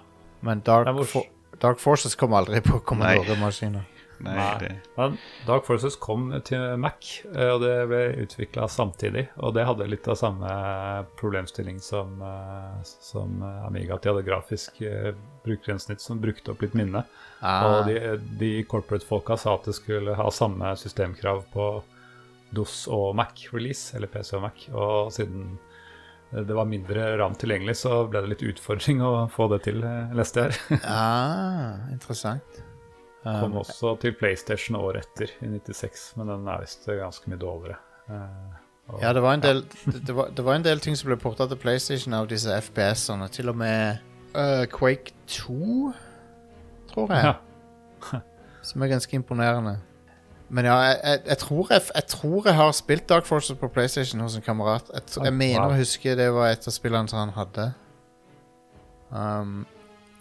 Men Dark Forces kom aldri på Commodore-maskiner. Nei, Nei. det Men Dark Forces kom til Mac, eh, og det ble utvikla samtidig. Og det hadde litt av samme problemstilling som, eh, som eh, Amiga. At de hadde grafisk brukergrensesnitt som brukte opp litt minne. Ah, Og de, de corporate-folka sa at det skulle ha samme systemkrav på DOS og Mac-release, eller PC og Mac. Og siden det var mindre ram tilgjengelig, så ble det litt utfordring å få det til, leste jeg her. ah, interessant. Kom Um, også til PlayStation året etter, i 96, men den er visst ganske mye dårligere. Eh, og- Ja, det var, en del, det, var, det var en del ting som ble porta til PlayStation av disse FPS-ene. Til og med uh, Quake 2, tror jeg. Ja. Som er ganske imponerende. Men ja, jeg, jeg, jeg, tror jeg, tror jeg har spilt Dark Forces på PlayStation hos en kamerat. Jeg, mener å huske det var et av spillene som han hadde. Um,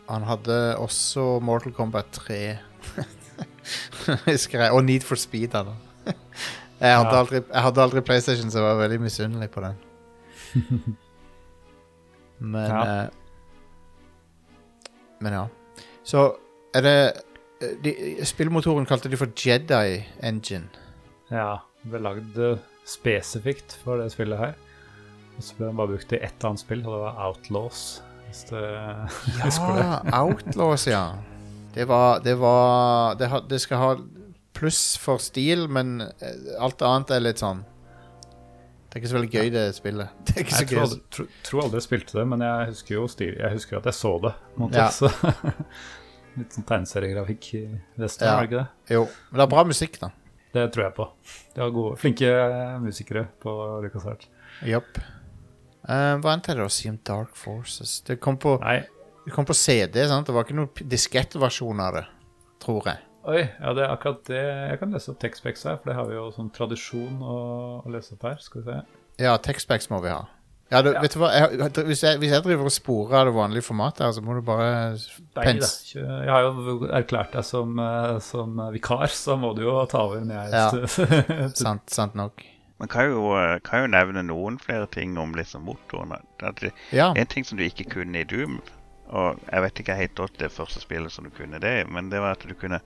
han hadde også Mortal Kombat 3. Og Need for Speed. Da. Jeg hadde, Ja. aldri, jeg hadde aldri PlayStation, så jeg var veldig misunnelig på den. Men Ja. Uh, Men ja. Så er det eh, de, Spillmotoren kalte de for Jedi Engine. Ja, det ble lagd eh, spesifikt for det spillet her. Og så ble den bare brukt i ett annet spill, og det var Outlaws. Hvis du husker det. Ja, Outlaws, ja. Det var Det, var, det, ha, det skal ha pluss for stil, men eh, alt annet er litt sånn Det er ikke så veldig gøy, det spillet. Det er ikke så Jeg tror aldri, tro, tror aldri jeg spilte det, men jeg husker jo stil, jeg husker at jeg så det. Ja. Litt sånn tegneseriegrafikk i resten, Ja. er det ikke det? Jo, men det er bra musikk, da. Det tror jeg på. De har gode, flinke musikere på LucasArts. Jopp. Uh, hva annet er det å si om Dark Forces? Det kom på, Nei, det kom på CD, sant? Det var ikke noen diskettversjon av det, tror jeg. oi, ja, det er akkurat det. Jeg kan lese opp Texpex her, for det har vi jo sånn tradisjon å, å lese opp her. Skal vi se. Ja, Texpex må vi ha. Ja, du, Ja. Vet du hva? Jeg, hvis, jeg, hvis jeg driver og sporer av det vanlige formatet, her, så må du bare Nei da. pens... Jeg har jo erklært deg som, eh, som vikar, så må du jo ta over når jeg Ja. Sant, sant nok. Man kan jo, eh, kan jo nevne noen flere ting om liksom motoren. Det, det, Ja. en ting som du ikke kunne i Doom, Og jeg vet ikke helt godt det første spillet som du kunne det, men det var at du kunne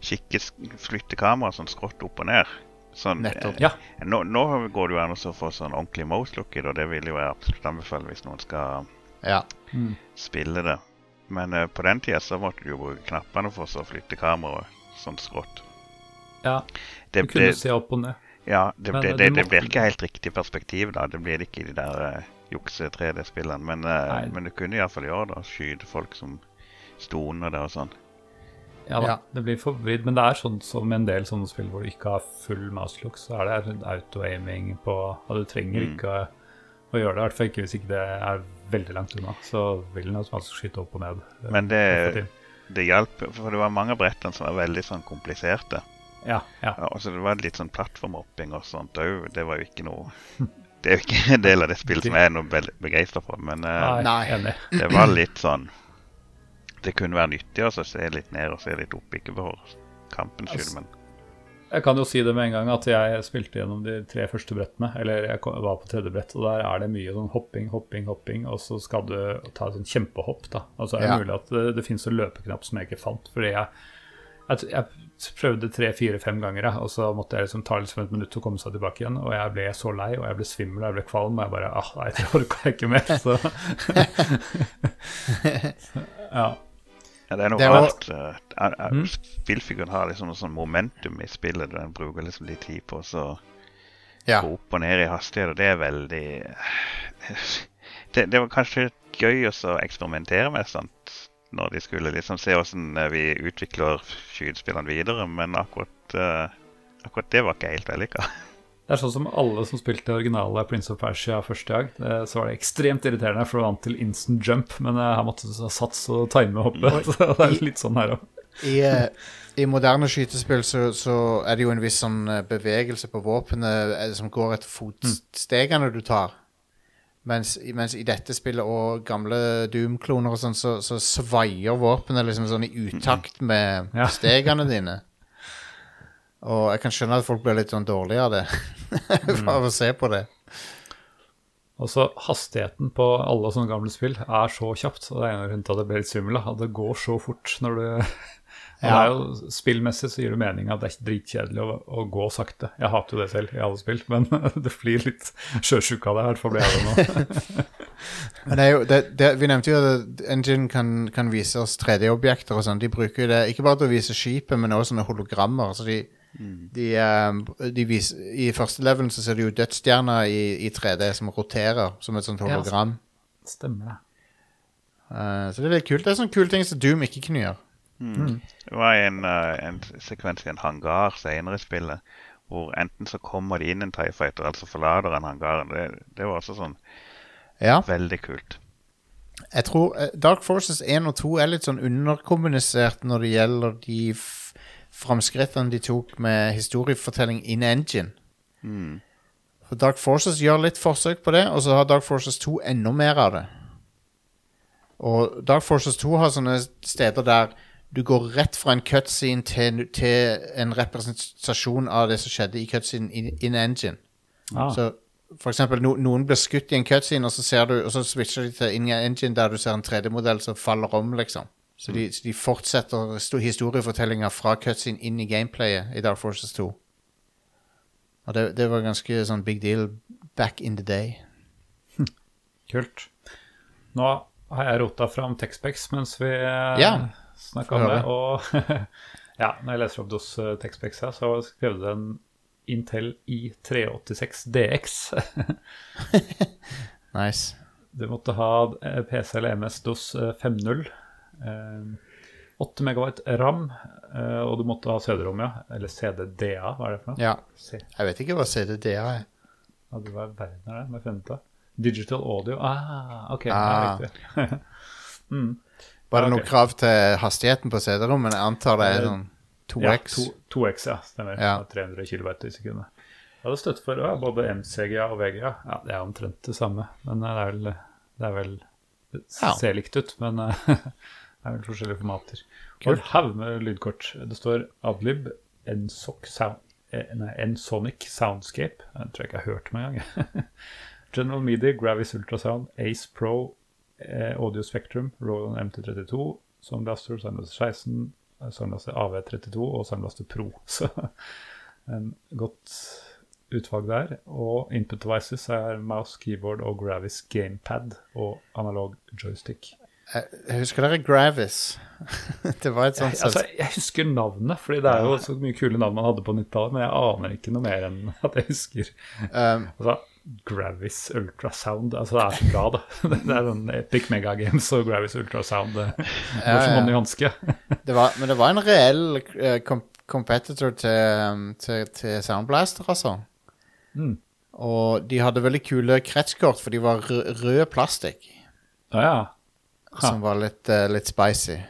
kikke, flytte kameraet sånn skrått opp og ned. Sånn, Nettopp. eh, Ja. Nå, nå går det jo an å få sånn ordentlig mouse looked, og det vil jo jeg absolutt anbefale hvis noen skal Ja. Mm. spille det. Men eh, på den tida så måtte du jo bruke knappene for å flytte kameraet sånn skrått. ja. Det, Du kunne det, se opp og ned. ja, det, det, eh, det, det blir ikke helt riktig perspektiv, da. Det blir det ikke de der uh, jukse 3D-spillene. Men, uh, men du kunne iallfall gjøre det. Skyte folk som sto under det og sånn. Ja da, Ja. det blir forvridd. Men det er sånn som en del sånne spill hvor du ikke har full mouse look, så er det auto-aiming på Og du trenger Mm. ikke å gjøre det, i hvert fall ikke hvis ikke det er veldig langt unna. Så vil den automatisk skyte opp og ned. eh, Men det, det hjalp, for det var mange av brettene som var veldig sånn kompliserte. Ja, ja. Ja, og så det var litt sånn plattformhopping og sånt òg. Det var jo ikke noe Det er jo ikke en del av det spillet som jeg er noe begeistra for, men eh, Nei, det var litt sånn Det kunne være nyttig også å se litt ned og se litt opp, ikke for kampens skyld, Altså, men Jeg kan jo si det med en gang at jeg spilte gjennom de tre første brettene. Eller jeg kom- var på tredje brett, og der er det mye sånn hopping, hopping, hopping. Og så skal du ta et sånn kjempehopp, da. Og så er det Ja. mulig at det, det finnes en løpeknapp som jeg ikke fant. Fordi jeg, jeg, jeg prøvde tre, fire, fem ganger, og så måtte jeg liksom ta liksom et minutt å komme seg tilbake igjen. Og jeg ble så lei, og jeg ble svimmel, og jeg ble kvalm, og jeg bare ah, nei, det orka jeg ikke mer. Så ja. ja, det er noe Det rart. eh, eh, eh, Mm. Spillfiguren har liksom noe sånn momentum i spillet. Den bruker liksom litt tid på å så ja. gå opp og ned i hastighet, og det er veldig Det, det var kanskje gøy også å eksperimentere med sånt når de skulle liksom se åssen vi utvikler skytespillene videre, men akkurat, uh, akkurat det var ikke helt vellykka. Det er sånn som alle som spilte originale Prince of Persia første gang. eh, Så var det ekstremt irriterende, for du vant til instant jump. Men eh, her måtte du ha sats og time hoppet. Så det er litt sånn her òg. I, eh, I moderne skytespill så, så er det jo en viss sånn eh, bevegelse på våpenet eh, som går etter fotstegene du tar. Mens, mens i dette spillet og gamle Doom-kloner og sånn, så, så svaier våpenet liksom sånn i utakt med Ja. stegene dine. Og jeg kan skjønne at folk blir litt sånn dårlige av det. Bare av å se på det. Og så hastigheten på alle sånne gamle spill er så kjapt. Og det er en av grunnene til at det blir litt svimmel. At det går så fort når du Ja. er jo, Spillmessig så gir det mening at det er dritkjedelig å, å gå sakte. Jeg hater jo det selv i alle spill, men det blir litt sjøsjuk av det. I hvert fall blir jeg det nå. Men det er jo, det, det, vi nevnte jo at Engine kan, kan vise oss 3D-objekter og sånn. De bruker jo det ikke bare til å vise skipet, men også sånne hologrammer. Så de, de, eh, de viser, I første levelen så ser du jo dødsstjerner i, i 3D som roterer som et sånt hologram. Stemmer det. Uh, så det er litt kult. Det er sånne kule ting som Doom ikke kunne gjøre. Det var en, eh, en sekvens i en hangar senere i spillet hvor enten så kommer de inn en TIE Fighter, eller så forlater han hangaren. Det, det var også sånn Ja. veldig kult. Jeg tror eh, Dark Forces 1 og 2 er litt sånn underkommunisert når det gjelder de framskrittene de tok med historiefortelling in engine. Mm. For Dark Forces gjør litt forsøk på det, og så har Dark Forces 2 enda mer av det. Og Dark Forces 2 har sånne steder der du går rett fra en cutscene til, til en representasjon av det som skjedde i cutscene in, in engine. Ah, Så for eksempel, no, noen blir skutt i en cutscene, og så, ser du, og så switcher de til in engine der du ser en 3D-modell som faller om, liksom. Så de, så de fortsetter sto- historiefortellinga fra cutscene inn i gameplayet i Dark Forces 2. Og det, det var ganske sånn big deal back in the day. kult. Nå har jeg rota fram Texpex mens vi uh, Ja, snakka om det. Og ja, når jeg leser opp DOS uh, Texpex her, så skrev det en Intel i386 DX. Nice. Du måtte ha eh, PC eller MS DOS eh, 5.0. eh, 8 megabyte RAM, eh, og du måtte ha CD-rom, ja. Eller CDDA, hva er det for noe? Ja. Jeg vet ikke hva CDDA er. ja, det var verden er det, må jeg finne ut av. Digital audio. Ah, OK. Ah. Ja, riktig. mm. Var det Ja, noe krav til hastigheten på CD-rommet? Jeg antar det er Eh, sånn 2X. to- 2X, ja. Stemmer. Ja. 300 kB i sekundet. Jeg hadde støtte for ja, både MCGA og VGA. Ja, det er omtrent det samme. Men det er vel Det, er vel, det Ja. ser likt ut, men eh, det er vel forskjellige formater. Kult. Og en haug med lydkort. Det står Adlib, Nsoc sound, eh, Nsonic Soundscape. Den tror jeg ikke jeg har hørt om engang. General Media, Gravis Ultrasound, Ace Pro, eh, Audio Spectrum, Roland MT32, Soundblaster, Soundblaster 16, eh, Soundblaster AV32 og Soundblaster Pro. Så en godt utvalg der. Og input devices er mouse, keyboard og Gravis gamepad og analog joystick. Jeg husker dere Gravis? det var et sånt Jeg, altså, jeg husker navnet, fordi det er jo så mye kule navn man hadde på 90-tallet, men jeg aner ikke noe mer enn at jeg husker um, altså, Gravis Ultrasound. Altså, det er så bra, det. Det er sånn Epic Megagames og Gravis Ultrasound. Det Ja, ja. som hånd i hanske. Men det var en reell eh, kom competitor til, um, til, til Soundblaster, altså. Mm. Og de hadde veldig kule kretskort, for de var rød plastikk. Ja, ja. Som var litt, uh, litt spicy.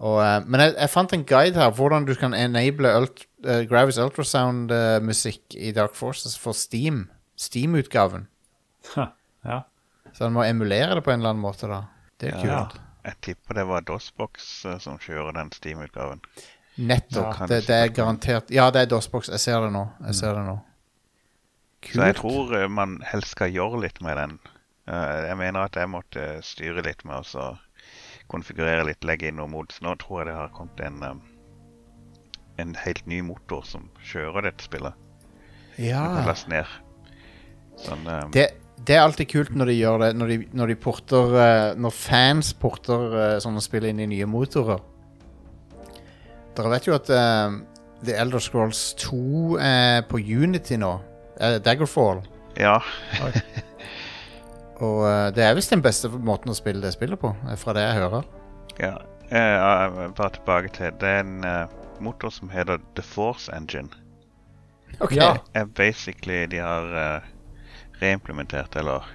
Og, uh, men jeg, jeg fant en guide her hvordan du kan enable ult, uh, Gravis Ultrasound-musikk i Dark Forces for Steam. Steam-utgaven. Ja. Så han må emulere det på en eller annen måte, da. Det er Ja. kult. Jeg tipper det var DOSBox eh, som kjører den Steam-utgaven. Nettopp. Ja. det, det er garantert Ja, det er DOSBox. Jeg ser det nå. Jeg ser det nå. Kult. Så jeg tror eh, man helst skal gjøre litt med den. Eh, Jeg mener at jeg måtte styre litt med å så konfigurere litt, legge inn noe mods. Nå tror jeg det har kommet en, en helt ny motor som kjører dette spillet. Du kan Ja. laste ned. Sånn, um, Det, det er alltid kult når de gjør det. Når de, når de porter eh, Når fans porter eh, sånne spill inn i nye motorer. Dere vet jo at uh, The Elder Scrolls 2 er på Unity nå. Uh, Daggerfall. ja, Og uh, det er visst den beste måten å spille det spillet på, fra det jeg hører. ja. Eh, bare tilbake til Det er en motor som heter The Force Engine. Ok. Ja. er basically de har reimplementert, eller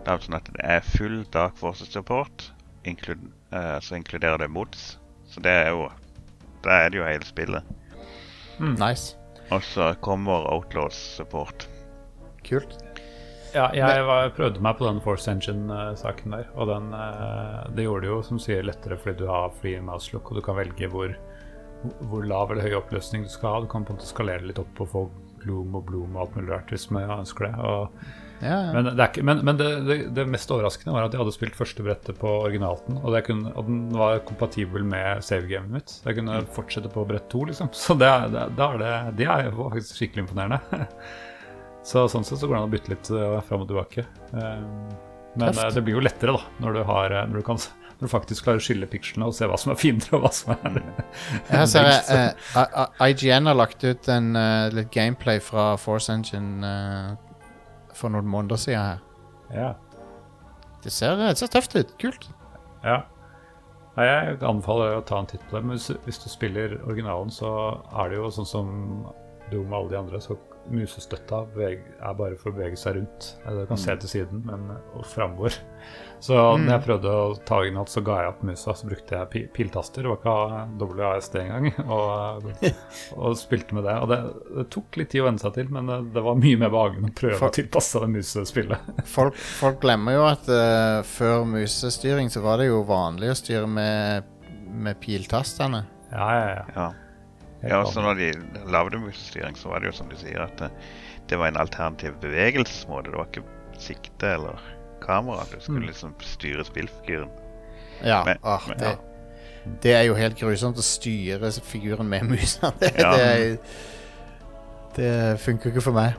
Det er sånn at det er full Dark Forces support, inklud, uh, så inkluderer det mods. Så det er jo Da er det jo hele spillet. Nice. Og så kommer Outlaws support. Kult. Ja, jeg var, prøvde meg på den Force Engine-saken der. Og den, eh, det gjorde det jo som sier lettere fordi du har free mouse look, og du kan velge hvor, hvor lav eller høy oppløsning du skal ha. Du kan på en måte skalere litt opp og få gloom og bloom og alt mulig rart hvis man ønsker det. Og, Ja, ja. men det, er ikke, men, men det, det, det mest overraskende var at jeg hadde spilt første brettet på originalten, og, det kunne, og den var kompatibel med savegamet mitt. Så Jeg kunne fortsette på brett to, liksom. Så det, er- det, er det, det er jo faktisk skikkelig imponerende. Så sånn sett så går det an å bytte litt uh, fram og tilbake. Eh, men Tøft. eh, det blir jo lettere da, når du, har, eh, når du, kan, når du faktisk klarer å skille pikslene og se hva som er fiender og hva som er Her ser jeg eh, I- I- IGN har lagt ut en, uh, litt gameplay fra Force Engine uh, for noen måneder siden her. Ja. Det ser, det ser tøft ut. Kult. ja. Nei, jeg anbefaler å ta en titt på det. Men hvis, hvis du spiller originalen, så er det jo sånn som Doom og alle de andre, så musestøtta er bare for å bevege seg rundt. Eller Du kan se til siden, men og framover. Så når jeg prøvde å ta igjen så ga jeg opp musa. Så brukte jeg piltaster. Det var ikke WASD engang. Og, og spilte med det. Og det, det tok litt tid å venne seg til, men det, det var mye mer behagelig å prøve folk, å tilpasse det musespillet. Folk, folk glemmer jo at uh, før musestyring så var det jo vanlig å styre med, med piltastene. Ja, ja, ja. Ja. Ja, så når de lagde musestyring, så var det jo som du sier, at det, det var en alternativ bevegelsesmåte. Det var ikke sikte eller kamera. Du skulle Mm. liksom styre spillfiguren. Ja, Men- ah, men- det, det er jo helt grusomt å styre figuren med musa. Det, Ja. det, er- det funker ikke for meg.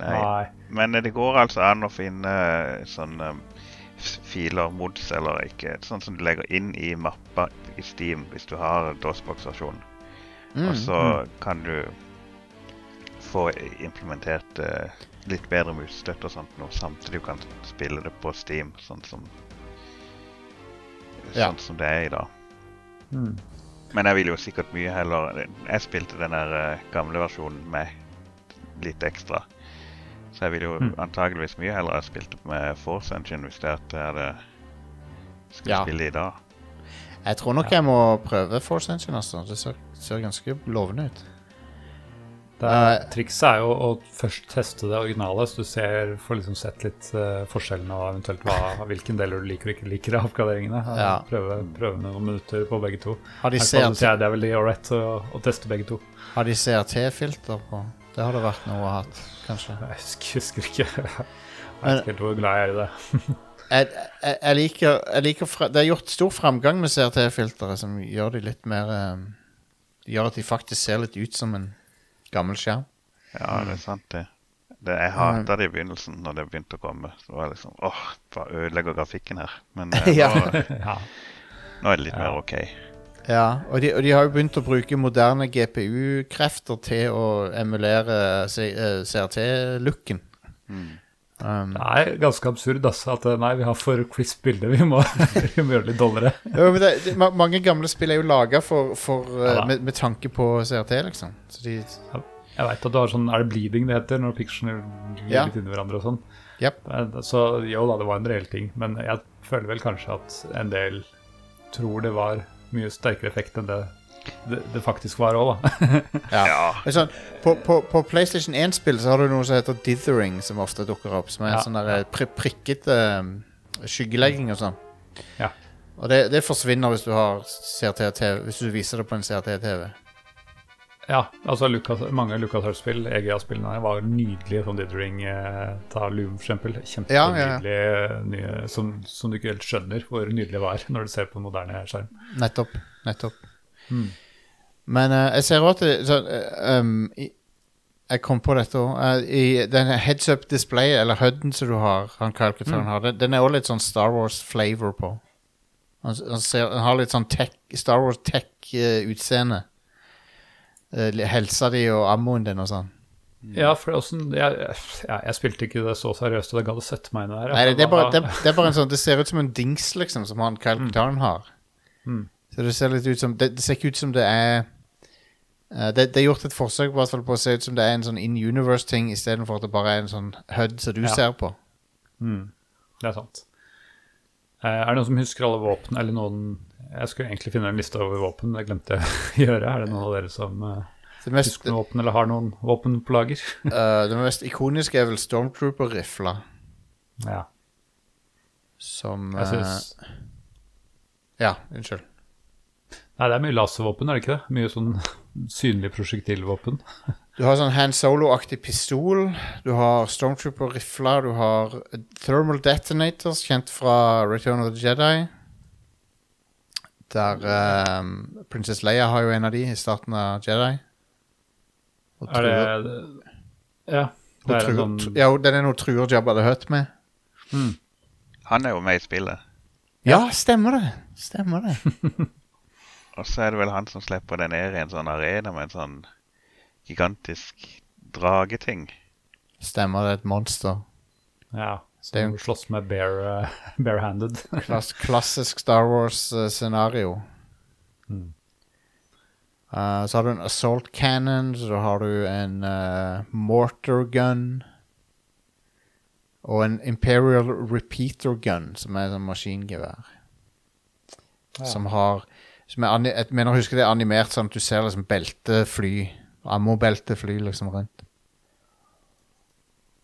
Nei. Nei. Men det går altså an å finne sånne filer, mods eller ikke, sånn som du legger inn i mappa i Steam hvis du har DOSBox-versjonen. Mm, Og så kan du få implementert eh, litt bedre musestøtte og sånt nå, samtidig du kan spille det på Steam, sånn som Ja. Sånn som det er i dag. Mm. Men jeg vil jo sikkert mye heller Jeg spilte den der eh, gamle versjonen med litt ekstra. Så jeg vil jo Mm. antageligvis mye heller ha spilt det med Force Engine hvis det er at jeg hadde skulle Ja. spille i dag. Jeg tror nok jeg må prøve Force Engine. Altså. Det ser, ser ganske lovende ut. Det er, trikset er jo å først teste det originale, så du ser, får liksom sett litt uh, forskjellene og eventuelt hva, hvilken deler du liker og ikke liker av oppgraderingene. Ja. Prøve, prøve noen minutter på begge to. Har de, CRT, det er veldig ålreit å, å teste begge to. har de CRT-filter på? Det hadde vært noe å ha, kanskje. Jeg husker, ikke Jeg vet ikke helt hvor glad jeg er i det. jeg, jeg, jeg liker, jeg liker Det er gjort stor framgang med CRT-filteret, som gjør de litt mer eh, Gjør at de faktisk ser litt ut som en gammel skjerm. Ja, det er sant, det. det jeg hata det i begynnelsen, når det begynte å komme. Så var det liksom åh, bare ødelegger grafikken her. Men eh, Ja. nå, Ja. nå er det litt Ja. mer OK. Ja, og de, og de har jo begynt å bruke moderne GPU-krefter til å emulere eh, CRT-looken. Mm. Um, Det er ganske absurd altså, at nei, vi har for crisp bilde, vi, må- vi må gjøre litt dollere. jo, men det, det, mange gamle spill er jo laga for, for, eh, Ja med, med tanke på CRT, liksom. Så de Jeg vet at du har sånn, Er det bleeding det heter, når picturene glir Ja. litt inni hverandre og sånn? Japp. Eh, Så jo da, det var en reell ting, men jeg føler vel kanskje at en del tror det var mye sterkere effekt enn det det, det faktisk var òg, da. Ja. Sånn, på, på, på PlayStation 1-spill så har du noe som heter dithering, som ofte dukker opp. Som er Ja, sånn der eh, pri prikkete um, skyggelegging og sånn. Ja. Og det, det forsvinner hvis du har CRT-TV Hvis du viser det på en CRT-TV. Ja, altså Lucas, mange LucasArts-spill, EGA-spillene, var nydelige som Dithering. Eh, ta Loom, for eksempel. Ja, ja, ja. Nye, som, som du ikke helt skjønner hvor nydelig det var når du ser på moderne skjerm. Nettopp. Nettopp. Mm. Men uh, jeg ser også at det, så, uh, um, i, Jeg kom på dette òg. I den heads up display, eller HUD-en som du har, han mm. har, den, den er også litt sånn Star Wars-flavor på. Han, han, ser, han har litt sånn tech, Star Wars tech-utseende. helsa di og ammoen din og sånn. Ja, for også, jeg, jeg, jeg spilte ikke det så seriøst, og det gadd å sette meg inn i det. Nei, det, det, er bare, det, det er bare en sånn Det ser ut som en dings, liksom, som han kalkulatoren har. Mm. Så det ser litt ut som Det, det ser ikke ut som det er uh, det, det er gjort et forsøk på, på å se ut som det er en sånn in universe-ting, istedenfor at det bare er en sånn HUD som du Ja. ser på. Mm, det er sant. Uh, er det noen som husker alle våpen, eller noen Jeg skulle egentlig finne en liste over våpen, det glemte jeg å gjøre. Er det noen av dere som eh, Det mest, husker noen våpen, eller har noen våpen på lager? uh, det mest ikoniske er vel Stormtrooper-rifla, ja, som synes Ja, unnskyld. Nei, det er mye laservåpen, er det ikke det? Mye sånn synlig prosjektilvåpen. Du har sånn hand solo-aktig pistol. Du har Stormtrooper-rifler. Du har Thermal Detonators, kjent fra Return of the Jedi. Der um, Princess Leia har jo en av de i starten av Jedi. Og Er det Ja. Det er truer- en sånn Ja, den er noe truer Jabba the Hutt med. mm, Han er jo med i spillet. Ja, stemmer det. Stemmer det. Og så er det vel han som slipper det ned i en sånn arena med en sånn gigantisk drageting. Stemmer det. Et monster. Ja. Det er Som jo- slåss med bare, uh, barehanded. Klass, klassisk Star Wars-scenario. Mm. Uh, så har du en assault cannon, så har du en uh, mortar gun. Og en Imperial repeater gun, som er en maskingevær. Ja. Som har som er Jeg mener å huske det er animert sånn at du ser liksom beltefly, ammobeltefly liksom rundt.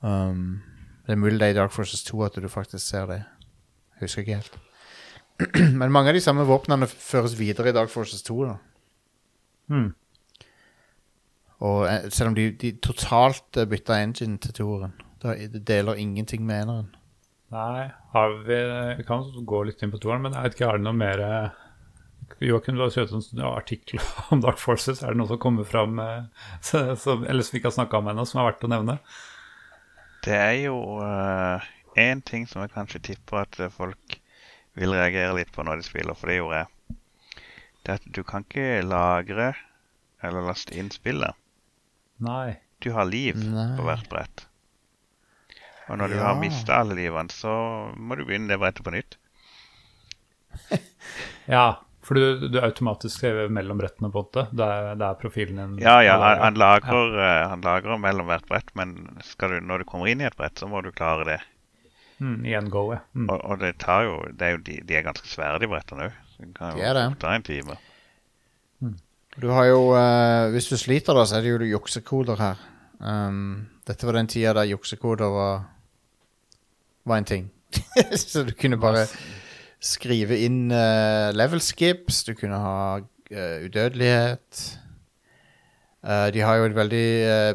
Um, det er mulig det er i Dark Forces 2 at du faktisk ser det. Jeg husker ikke helt. Men mange av de samme våpnene føres videre i Dark Forces 2. da. Hmm. Og eh, selv om de, de totalt eh, bytta engine til toeren. Det deler ingenting med eneren. Nei, har vi Vi kan gå litt inn på toeren, men jeg vet ikke, har det noe mer eh, Joakim, du har skrevet en sånn artikkel om Dark Forces. Er det noe som kommer fram eh, som, eller som vi ikke har snakka om ennå, som er verdt å nevne? Det er jo én ting som jeg kanskje tipper at eh, folk vil reagere litt på når de spiller, for det gjorde jeg. Det er at du kan ikke lagre eller laste inn spillet. Nei. Du har liv Nei. på hvert brett. Og når du Ja. har mista alle livene, så må du begynne det brettet på nytt. Ja, for du, du automatisk skriver mellom brettene, på en måte. Det er, det er profilen din. Ja, ja, han, han, lagrer, ja. han lagrer mellom hvert brett, men skal du, når du kommer inn i et brett, så må du klare det. Mm, I en go, ja. Mm. Og, og det tar jo, det er jo de, de er ganske svære, de brettene òg. Det kan jo det. ta en time. Du har jo uh, Hvis du sliter, da, så er det jo juksekoder her. Um, dette var den tida der juksekoder var Var en ting. så du kunne bare skrive inn uh, level skips, du kunne ha uh, udødelighet. Uh, de har jo et veldig eh,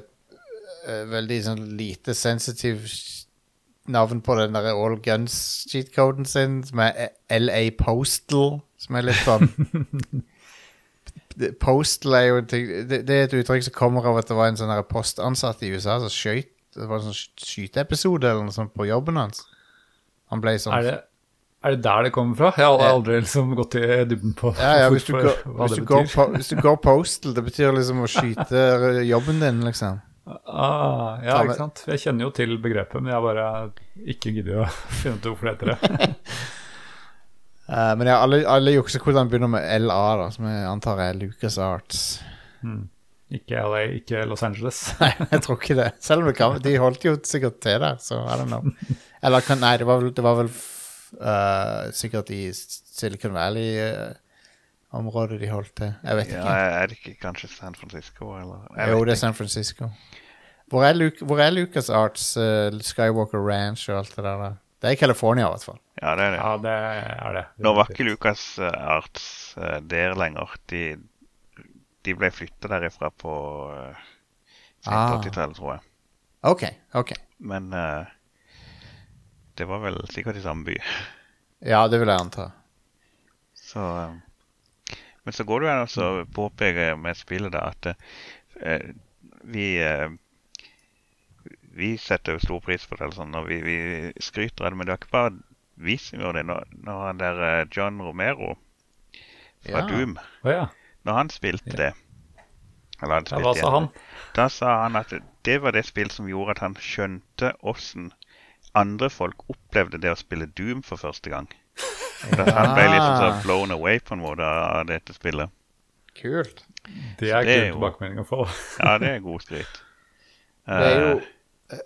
eh, Veldig sånn lite sensitiv navn på den der All Guns-cheatcoden sin, som er LA Postal, som er litt sånn Postal er jo en ting det, det er et uttrykk som kommer av at det var en sånn postansatt i USA som skøyt Det var en sånn skyteepisode eller noe sånt på jobben hans. Han ble sånn Er det, er det der det kommer fra? Jeg har aldri liksom gått i dybden på ja, ja, hvis, du går, hvis, det du går po, hvis du går postal, det betyr liksom å skyte jobben din, liksom. Ah, ja, ikke sant. Jeg kjenner jo til begrepet, men jeg bare ikke gidder å finne ut hvorfor det heter det. uh, men ja, alle, alle juksekodene begynner med LA, da, som jeg antar er Lucas Arts. Ikke LA, ikke Los Angeles. Nei, jeg tror ikke det. Selv om det kan, de holdt jo sikkert til der, så I don't know. Eller nei, det var vel, det var vel eh, sikkert i Silicon Valley-området de holdt til. Jeg vet Ja, ikke. er det ikke kanskje San Francisco, eller? Jeg jo, det er. San Francisco. Hvor er, Luke, hvor er Lucas Arts, uh, Skywalker Ranch og alt det der? da? Det er i California, i hvert fall. Ja, det er det. Ja, det er det. Nå var ikke Lucas eh, Arts uh, der lenger. De, de ble flytta derifra på uh, Ah. 80-tallet, tror jeg. OK. ok Men eh, det var vel sikkert i samme by. Ja, det vil jeg anta. Så eh, Men så går det an å påpeke med spillet da at eh, vi eh, Vi setter jo stor pris på det, eller sånn, og vi, vi skryter av det, men det er ikke bare vi som gjør det. Når, når han der eh, John Romero fra Ja. Doom oh, ja. Når han spilte det eller han ja. Hva sa igjen, han? Da sa han at det var det spillet som gjorde at han skjønte åssen andre folk opplevde det å spille Doom for første gang. Ja. han ble litt sånn blown away på en måte av dette spillet. Kult. Det er det er kul jo- tilbakemelding å. Ja, det er god skryt. Det er jo Eh,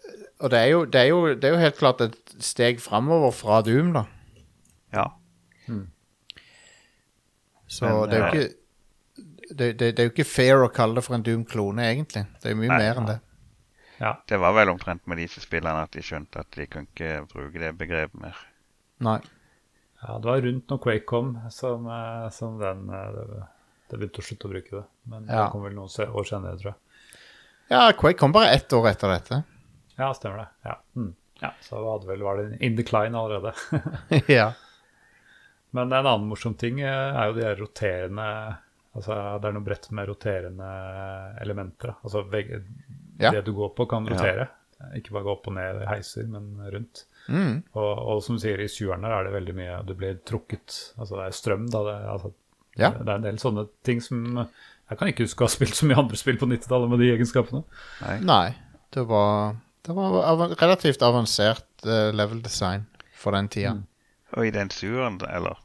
Og det er jo, det er jo, det er jo helt klart et steg framover fra Doom, da. ja. Så Men, det er jo eh, ikke det, det, det er jo ikke fair å kalle det for en Doom-klone, egentlig. Det er mye Nei, mer enn det. Ja. Det var vel omtrent med disse spillerne at de skjønte at de kunne ikke bruke det begrepet mer. Nei. ja, det var rundt når Quake kom, som, eh, som den eh, det, det begynte å slutte å bruke det. Men Ja. det kom vel noen se- år senere, tror jeg. Ja, Quake kom bare ett år etter dette. Ja, stemmer det. Ja, mm. ja Så hadde vel, var det in decline allerede. ja. Men en annen morsom ting eh, er jo de her roterende Altså det er noe brett med roterende elementer. Altså Ja. det du går på, kan rotere. Ikke bare gå opp og ned heiser, men rundt. Mm. Og, og som du sier, i sjueren er det veldig mye Du blir trukket. Altså det er strøm, da. Det, altså, Ja. det er en del sånne ting som Jeg kan ikke huske å ha spilt så mye andre spill på 90-tallet med de egenskapene. Nei. Det var, det var av, relativt avansert uh, level design for den tida. Og i den sjueren, eller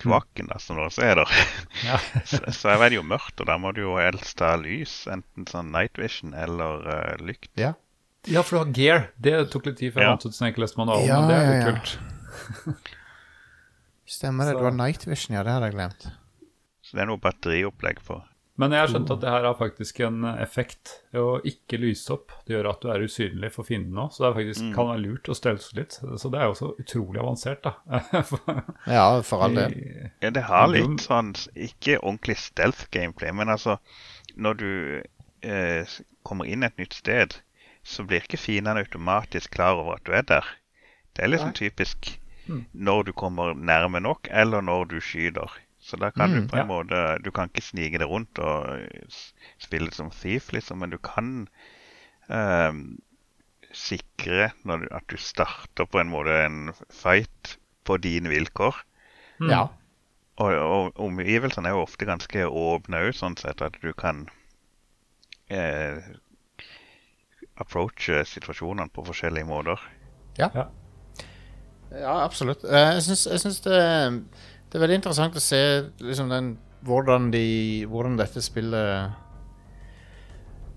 kloakken, da, som det også der. Ja. så, så er det jo mørkt, og da må du jo helst ha lys. Enten sånn night vision eller uh, lykt. Ja. ja, for du har gear. Det tok litt tid før jeg Ja. fant ut hvordan jeg leste manualen, Ja, men det er ja, litt ja. kult. Stemmer det. Så- Det var Night Vision, ja. Det hadde jeg glemt. Så det er noe batteriopplegg på. Men jeg har skjønt at det her har faktisk en effekt å ikke lyse opp. Det gjør at du er usynlig for fienden òg, så det er faktisk, kan være lurt å stealthe litt. Så det er jo også utrolig avansert, da. Ja, for all del. Ja, det har litt sånn Ikke ordentlig stealth-gameplay, men altså Når du eh, kommer inn et nytt sted, så blir ikke fiendene automatisk klar over at du er der. Det er liksom typisk når du kommer nærme nok, eller når du skyter. Så da kan du på en ja. måte Du kan ikke snike deg rundt og spille som thief, liksom, men du kan ehm, sikre når du, at du starter på en måte en fight på dine vilkår. Ja. Og, og omgivelsene er jo ofte ganske åpne òg, sånn sett at du kan eh, approache situasjonene på forskjellige måter. Ja. Ja, absolutt. Eh, jeg syns det, det er veldig interessant å se liksom den, hvordan, de, hvordan dette spillet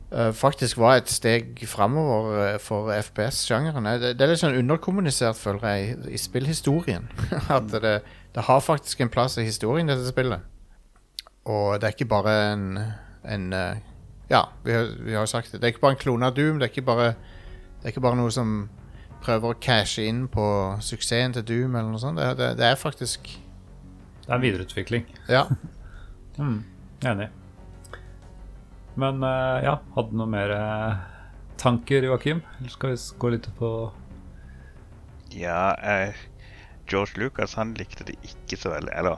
uh, faktisk var et steg framover eh, for FPS-sjangeren. Det, det er litt sånn underkommunisert, føler jeg, i, i spillhistorien. At det, det har faktisk en plass i historien, dette spillet. Og det er ikke bare en, en uh, Ja, vi har, vi har sagt det. Det er ikke bare en klone av Doom. Det er ikke bare, det er ikke bare noe som prøver å cashe inn på suksessen til Doom eller noe sånt. Det, det er faktisk Det er en videreutvikling. Ja. Mm, enig. Men eh, ja, hadde du noe mer eh, tanker, Joakim? Eller skal vi gå litt på Ja, eh, George Lucas han likte det ikke så veldig. Eller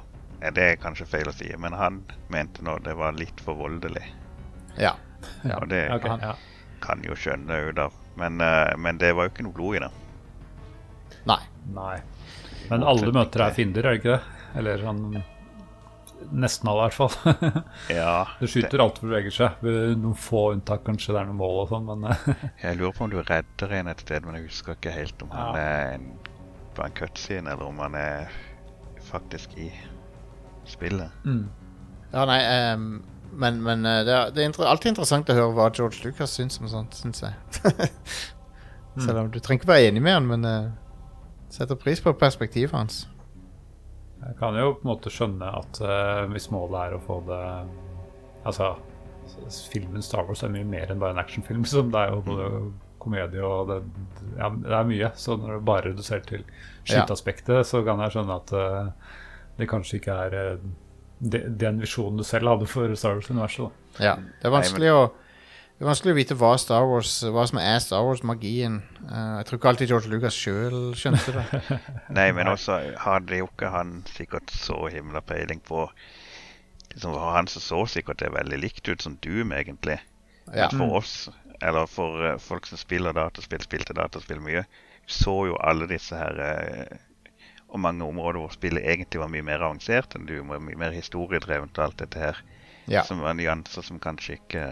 det er kanskje feil å si, men han mente nå det var litt for voldelig. Ja. Ja, Og det okay, han- ja. kan jo skjønne ut av. Men, eh, men det var jo ikke noe blod i det. Nei. Nei. Men alle møter er fiender, er det ikke det? Eller sånn Nesten alle, i hvert fall. Ja, Du skyter alt som beveger seg. Noen få unntak, kanskje det er noen mål og sånn, men eh, jeg lurer på om du redder en et sted, men jeg husker ikke helt om han er en, på en cutscene, eller om han er faktisk i spillet. mm. Ja, nei um, Men, men eh, det, er, det er alltid interessant å høre hva George Lucas syns om sånt, syns jeg. Selv om du trenger ikke være enig med han, men uh, setter pris på perspektivet hans. Jeg kan jo på en måte skjønne at uh, hvis målet er å få det Altså, filmen Star Wars er mye mer enn bare en actionfilm. Som det er jo både komedie og det, ja, det er mye. Så når det bare reduserer til skyteaspektet, så kan jeg skjønne at uh, det kanskje ikke er uh, de, den visjonen du selv hadde for Star Wars-universet. Ja, det er vanskelig å det er vanskelig å vite hva, Star Wars, hva som er Star Wars-magien. Uh, jeg tror ikke alltid George Lucas sjøl skjønte det. Nei, men også hadde jo ikke han sikkert så himla peiling på liksom, han så så sikkert det veldig likt ut som Doom, egentlig. Ja. Men for oss, eller for uh, folk som spiller dataspill, spilte dataspill mye, så jo alle disse her uh, Og mange områder hvor spillet egentlig var mye mer avansert enn Doom, og mye mer historiedrevent og alt dette her. Ja. Som var nyanser som kanskje ikke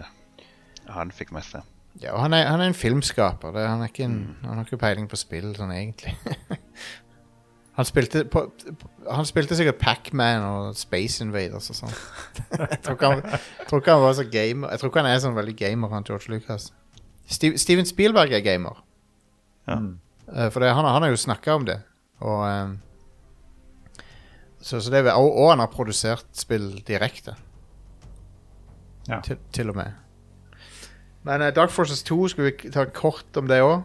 han fikk med seg. Ja, og han er, han er en filmskaper. Det, han, er ikke en, han har ikke peiling på spill sånn egentlig. han, spilte på, han spilte sikkert Pac-Man og Space Invaders og sånn. jeg, tror ikke han, jeg tror ikke han var så gamer. Jeg tror ikke han er sånn veldig gamer, han George Lucas. Steve, Steven Spielberg er gamer. Ja. Mm. Eh, for det, han, har- han har jo snakka om det. Og, um, så, så det er, og, og han har produsert spill direkte. Ja. Til, til og med. Men uh, Dark Forces 2, skulle vi ta kort om det òg?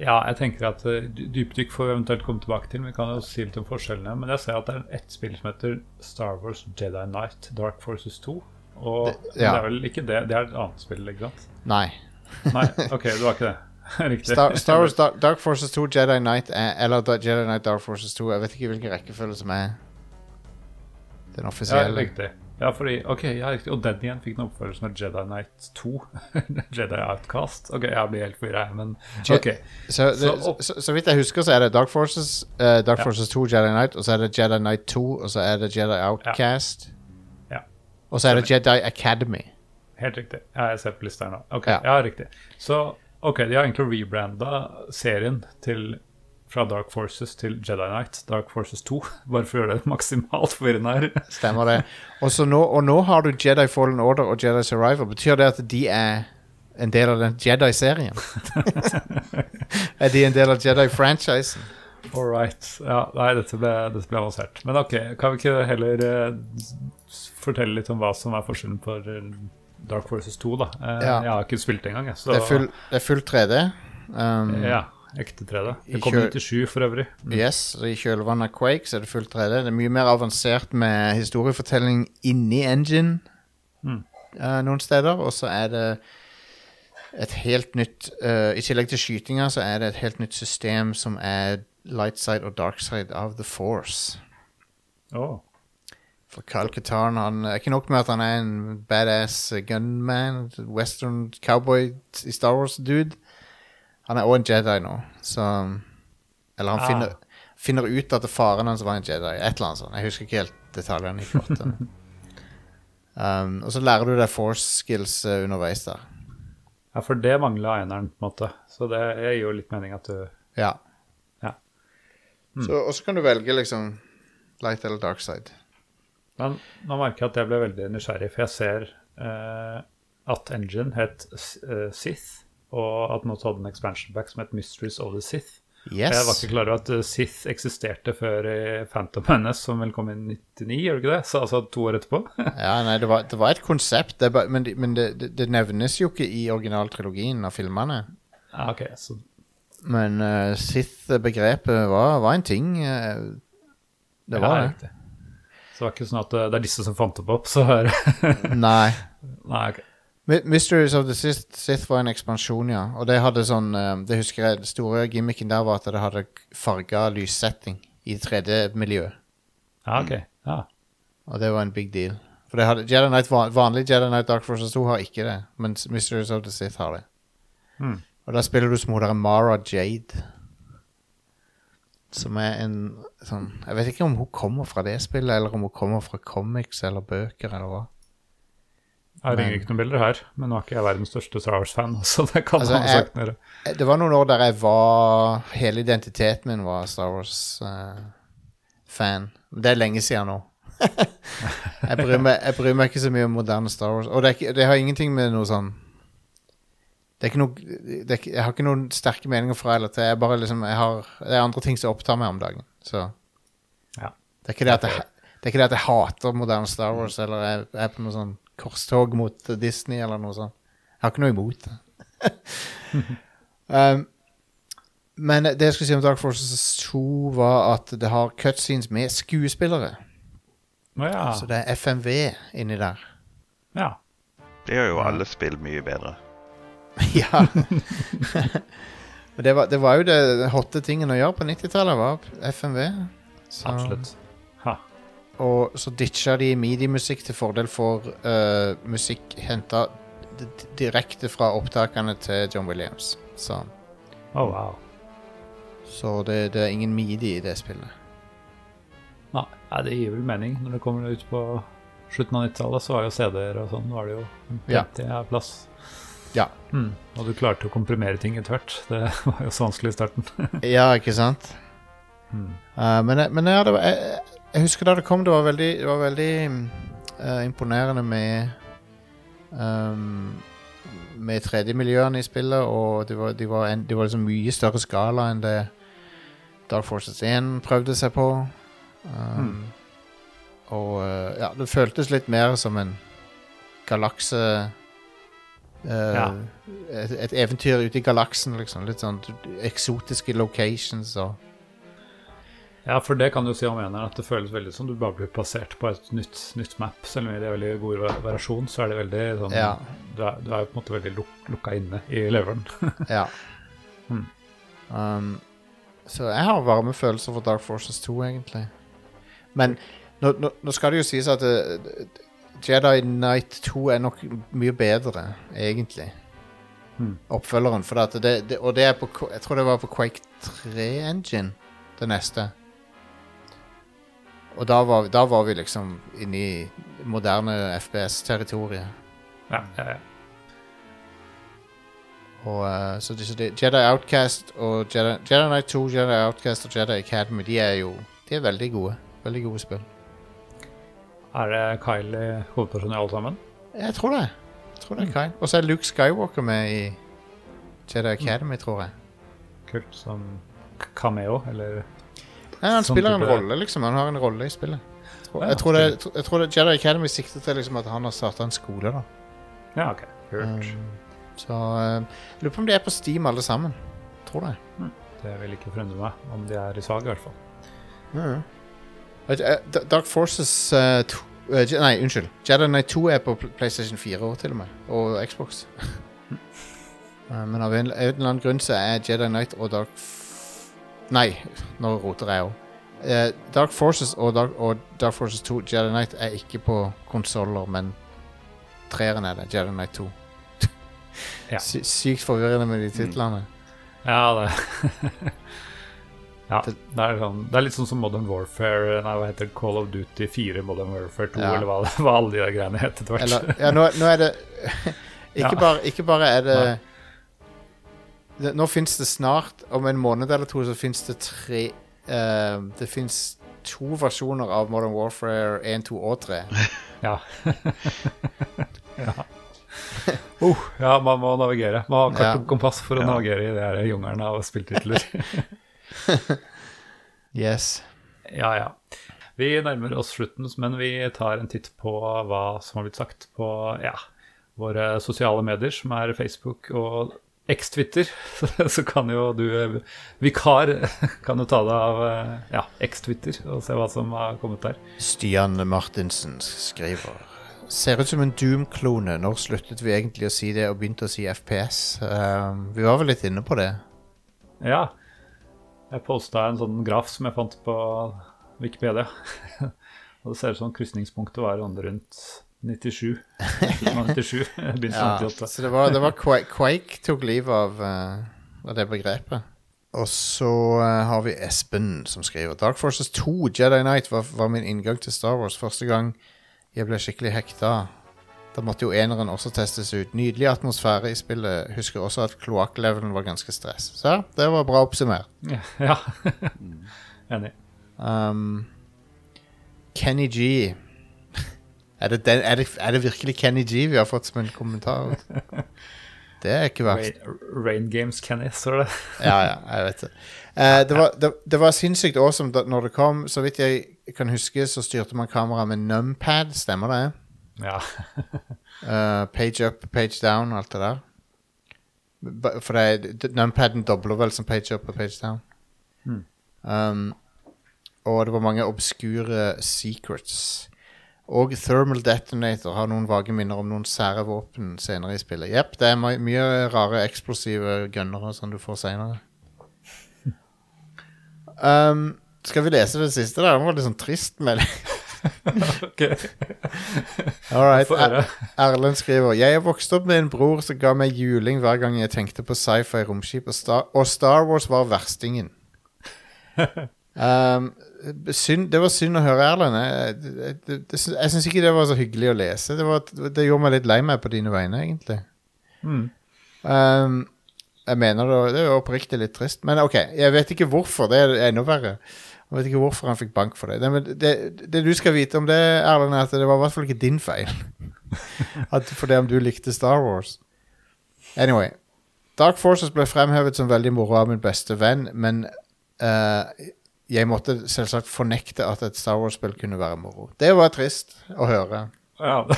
Ja, jeg tenker at uh, dypdykk får vi eventuelt komme tilbake til. Vi kan jo si litt om forskjellene. Men jeg ser at det er ett spill som heter Star Wars Jedi Knight Dark Forces 2. Og Det- det, er vel ikke det. Det er et annet spill, ikke sant? Nei. Nei, OK, det var ikke det. Riktig. Star, Star Wars Dark, Dark Forces 2, Jedi Knight er, Eller Jedi Knight Dark Forces 2. Jeg vet ikke hvilken rekkefølge som er den offisielle. Ja, riktig. Ja, fordi, ok, ja, riktig. Og den igjen fikk en oppfølger som er Jedi Knight 2. Jedi Outcast. Ok, jeg blir helt forvirra, men ok. så, det, Så så, så, vidt jeg husker, så er det Dark Forces, uh, Dark Ja. Forces 2, Jedi Knight, og så er det Jedi Knight 2, og så er det Jedi Outcast. Ja. Og så er det Jedi Academy. Helt riktig. Ja, jeg ser på lista her nå. Ok, Ja. ja. riktig. Så ok, de har egentlig rebranda serien til fra Dark Forces til Jedi Knight, Dark Forces 2, bare for å gjøre det maksimalt forvirrende her. Stemmer det. Nå, og nå har du Jedi Fallen Order og Jedi Survivor. Betyr det at de er en del av den Jedi-serien? er de en del av Jedi-franchisen? All right. Ja, nei, dette ble, dette ble avansert. Men ok, kan vi ikke heller eh, fortelle litt om hva som er forskjellen på eh, Dark Forces 2, da? Eh, Ja. Jeg har ikke spilt det engang, jeg. Så, Det er full, det er full 3D. Um, Ja, ekte 3D. Det kom ut i kjø- 97 for øvrig. Yes, og I kjølvannet av Quake så er det full 3D. Det er mye mer avansert med historiefortelling inni engine Mm. uh, noen steder. Og så er det et helt nytt uh, I tillegg til skytinga så er det et helt nytt system som er light side og dark side av The Force. Oh. For Carl Katarn han er ikke nok med at han er en badass gunman, western cowboy i Star Wars-dude. Han er òg en Jedi nå, så Eller han Ah. finner, finner ut at faren hans var en Jedi. Et eller annet sånt. Jeg husker ikke helt detaljene i plottet. um, og så lærer du deg force skills eh, underveis der. Ja, for det mangla eneren, på en måte. Så det gir jo litt mening at du Ja. Ja. Så, og så kan du velge liksom light eller dark side. Men nå merker jeg at jeg ble veldig nysgjerrig, for jeg ser eh, at Engine het eh, Sith, og at nå hadde en expansion back som het Mysteries of the Sith. Yes. Jeg var ikke klar over at eh, Sith eksisterte før Phantom Menace, som vel kom i 99, gjør det ikke det? Så altså to år etterpå. Ja, nei, det var, det var et konsept, det bare, men, men det, det, nevnes jo ikke i originaltrilogien av filmene. ja, ok, så Men uh, Sith-begrepet var, var en ting. eh, det ja, var det. riktig. Så det var ikke sånn at eh, det er disse som fant det opp, så er Nei. Nei, ok. My- Mysteries of the Sith, Sith var en ekspansjon, ja. Og det hadde sånn eh, Det husker jeg, store gimmicken der var at det hadde farga lyssetting i 3D-miljøet. Ah, ok. Ja. Og det var en big deal. For det hadde, Jedi Knight, vanlig Jedi Knight Dark Forces 2 har ikke det, men Mysteries of the Sith har det. Mm. Og da spiller du som hun derre Mara Jade. Som er en sånn Jeg vet ikke om hun kommer fra det spillet, eller om hun kommer fra comics eller bøker, eller hva. Jeg ringer ikke noen bilder her, men nå er ikke jeg verdens største Star Wars-fan, så det kan Altså, jeg-. Eh, Det var noen år der jeg var Hele identiteten min var Star Wars-fan. det er lenge siden nå. jeg, bryr meg, jeg bryr meg ikke så mye om moderne Star Wars. Og det, ikke, det har ingenting med noe sånn Det er ikke noe det er ikke, Jeg har ikke noen sterke meninger fra eller til. Jeg bare liksom jeg har, Det er andre ting som opptar meg om dagen. Så Ja. det er ikke det at jeg, det er ikke det at jeg hater moderne Star Wars eller jeg er på noe sånn korstog mot Disney eller noe sånt. Jeg har ikke noe imot det. um, men det jeg skulle si om Dark Forces 2, var at det har cutscenes med skuespillere. Oh, ja. Så det er FMV inni der. ja. Det gjør jo alle spill mye bedre. ja. Det var, det var jo det hotte tingen å gjøre på 90-tallet, var FMV. Så, Absolutt. Og så ditcha de midi-musikk til fordel for uh, musikk henta direkte fra opptakene til John Williams. Så, Oh, wow. så det, det er ingen midi i det spillet. Nei, nei, det gir vel mening. Når det kommer ut på slutten av 90-tallet, så var jo CD-er og sånn var det jo Ja. plenty ja. plass. Ja. Mm. Og du klarte å komprimere ting etter hvert. Det var jo så vanskelig i starten. Ja, ikke sant? Mm. Uh, men men ja, det var, jeg, jeg husker da det kom, det var veldig, det var veldig uh, imponerende med um, Med 3D-miljøene i spillet, og det var, de var, en, de var liksom mye større skala enn det Dark Forces 1 prøvde seg på. Um, Mm. Og uh, ja, det føltes litt mer som en galakse uh, Ja. et, et eventyr ute i galaksen, liksom. Litt sånn eksotiske locations og Ja, for det kan du si om eneren, at det føles veldig som du bare blir plassert på et nytt, nytt map. Selv om det er veldig god va- variasjon, så er det veldig sånn Ja. du, er, du er jo på en måte veldig luk, lukka inne i leveren. Ja. Mm. Um, så jeg har varme følelser for Dark Forces 2, egentlig. Men nå, nå, nå skal det jo sies at uh, Jedi Knight 2 er nok mye bedre, egentlig. Mm. Oppfølgeren. For at det, det, og det er på Jeg tror det var på Quake 3-engine, det neste. Og da var, da var vi liksom inne i moderne FPS-territoriet. Ja, ja, ja. Og, uh, så det, så det, Jedi Outcast og Jedi, Jedi Knight 2, Jedi Outcast og Jedi Academy De er jo De er veldig gode. Veldig gode spill. Er det Kylie hovedpersonen i alle sammen? Jeg tror det. Jeg tror det er Kyle. Og så er Luke Skywalker med i Jedi Academy, tror jeg. Kult. Som k- cameo, eller Nei, han spiller en rolle, liksom. Han har en rolle i spillet. Ja, jeg tror, det, jeg tror det, Jedi Academy sikter til liksom at han har starta en skole, da. Ja, OK. Kult. Um, så uh, Lurer på om de er på Steam, alle sammen. Tror det. Det vil ikke forundre meg om de er i saga, i hvert fall. Ja. eh, D- Dark Forces eh, to, eh, Je- Nei, unnskyld. Jedi Knight 2 er på Pl- PlayStation 4 år, til og med. Og Xbox. Eh, men av en, av en eller annen grunn så er Jedi Knight og Dark F Nei, nå roter jeg òg. Dark Forces og Dark, og Dark Forces 2 Jedi Knight er ikke på konsoller, men treeren er det. Jedi Knight 2. Ja. Sy sykt forvirrende med de titlene. Ja, det Ja, Det- det er, sånn, det er litt sånn som Modern Warfare Nei, hva heter det? Call of Duty 4, Modern Warfare 2, Ja. eller hva, hva alle de der greiene het etter hvert. Ja, nå, nå er det ikke, bare, ikke bare er det, Nei. Det Nå fins det snart, om en måned eller to, så fins det tre eh, Det fins to versjoner av Modern Warfare 1, 2 og 3. Ja. ja. Uh, ja, man må navigere. Man har kart og kompass for å Ja. navigere i det her jungelen av spilltitler. Yes. ja, ja. Vi nærmer oss slutten, men vi tar en titt på hva som har blitt sagt på ja, våre sosiale medier, som er Facebook og X-Twitter. Så kan jo du, eh, vikar, kan jo ta deg av eh, ja, X-Twitter og se hva som har kommet der. Stian Martinsen skriver ser ut som en Doom-klone. Når sluttet vi egentlig å si det og begynte å si FPS? Uh, vi var vel litt inne på det. Ja. Jeg posta en sånn graf som jeg fant på Wikipedia. og det ser ut som krysningspunktet var rundt 97. 97 begynnelsen Ja, 98. så det var, det var Quake, Quake tok livet av, uh, av det begrepet. Og så uh, har vi Espen som skriver Dark Forces 2 Jedi Knight var, var min inngang til Star Wars. Første gang jeg ble skikkelig hekta. Da måtte jo eneren også testes ut. Nydelig atmosfære i spillet. Husker også at kloakklevelen var ganske stress. Så ja, det var bra oppsummert. Ja. Enig. Um, Kenny G. Er det, den, er, det, er det virkelig Kenny G vi har fått som en kommentar? Det er ikke verst. Rain, Rain Games Kenny, står det. Ja, ja, jeg vet det. Eh, det, var, det, det var sinnssykt awesome da når det kom. Så vidt jeg kan huske, så styrte man kameraet med numpad, stemmer det? Ja. Eh, page up, page down, alt det der. For det, numpaden dobler vel som page up og page down. Hmm. Um, og det var mange obskure secrets. Og Thermal Detonator har noen vage minner om noen sære våpen senere i spillet. Jepp, det er my mye rare eksplosive gunnere som du får senere. Um, skal vi lese det siste? der? Det var litt sånn trist melding. ok. All right. Er- Erlend skriver Jeg er vokst opp med en bror som ga meg juling hver gang jeg tenkte på sci-fi romskip, og Star, og Star Wars var verstingen. Um, synd, det var synd å høre, Erlend. Jeg, jeg, det- det jeg syns ikke det var så hyggelig å lese. Det, var, det gjorde meg litt lei meg på dine vegne, egentlig. Mm. Um, jeg mener det, det er oppriktig litt trist. Men ok, jeg vet ikke hvorfor. Det er enda verre. Jeg vet ikke hvorfor han fikk bank for det. Det, det, det du skal vite om det, Erlend, er at det var i hvert fall ikke din feil. at det om du likte Star Wars. Anyway. Dark Forces ble fremhevet som veldig moro av min beste venn, men eh, jeg måtte selvsagt fornekte at et Star Wars-spill kunne være moro. Det var trist å høre. Ja.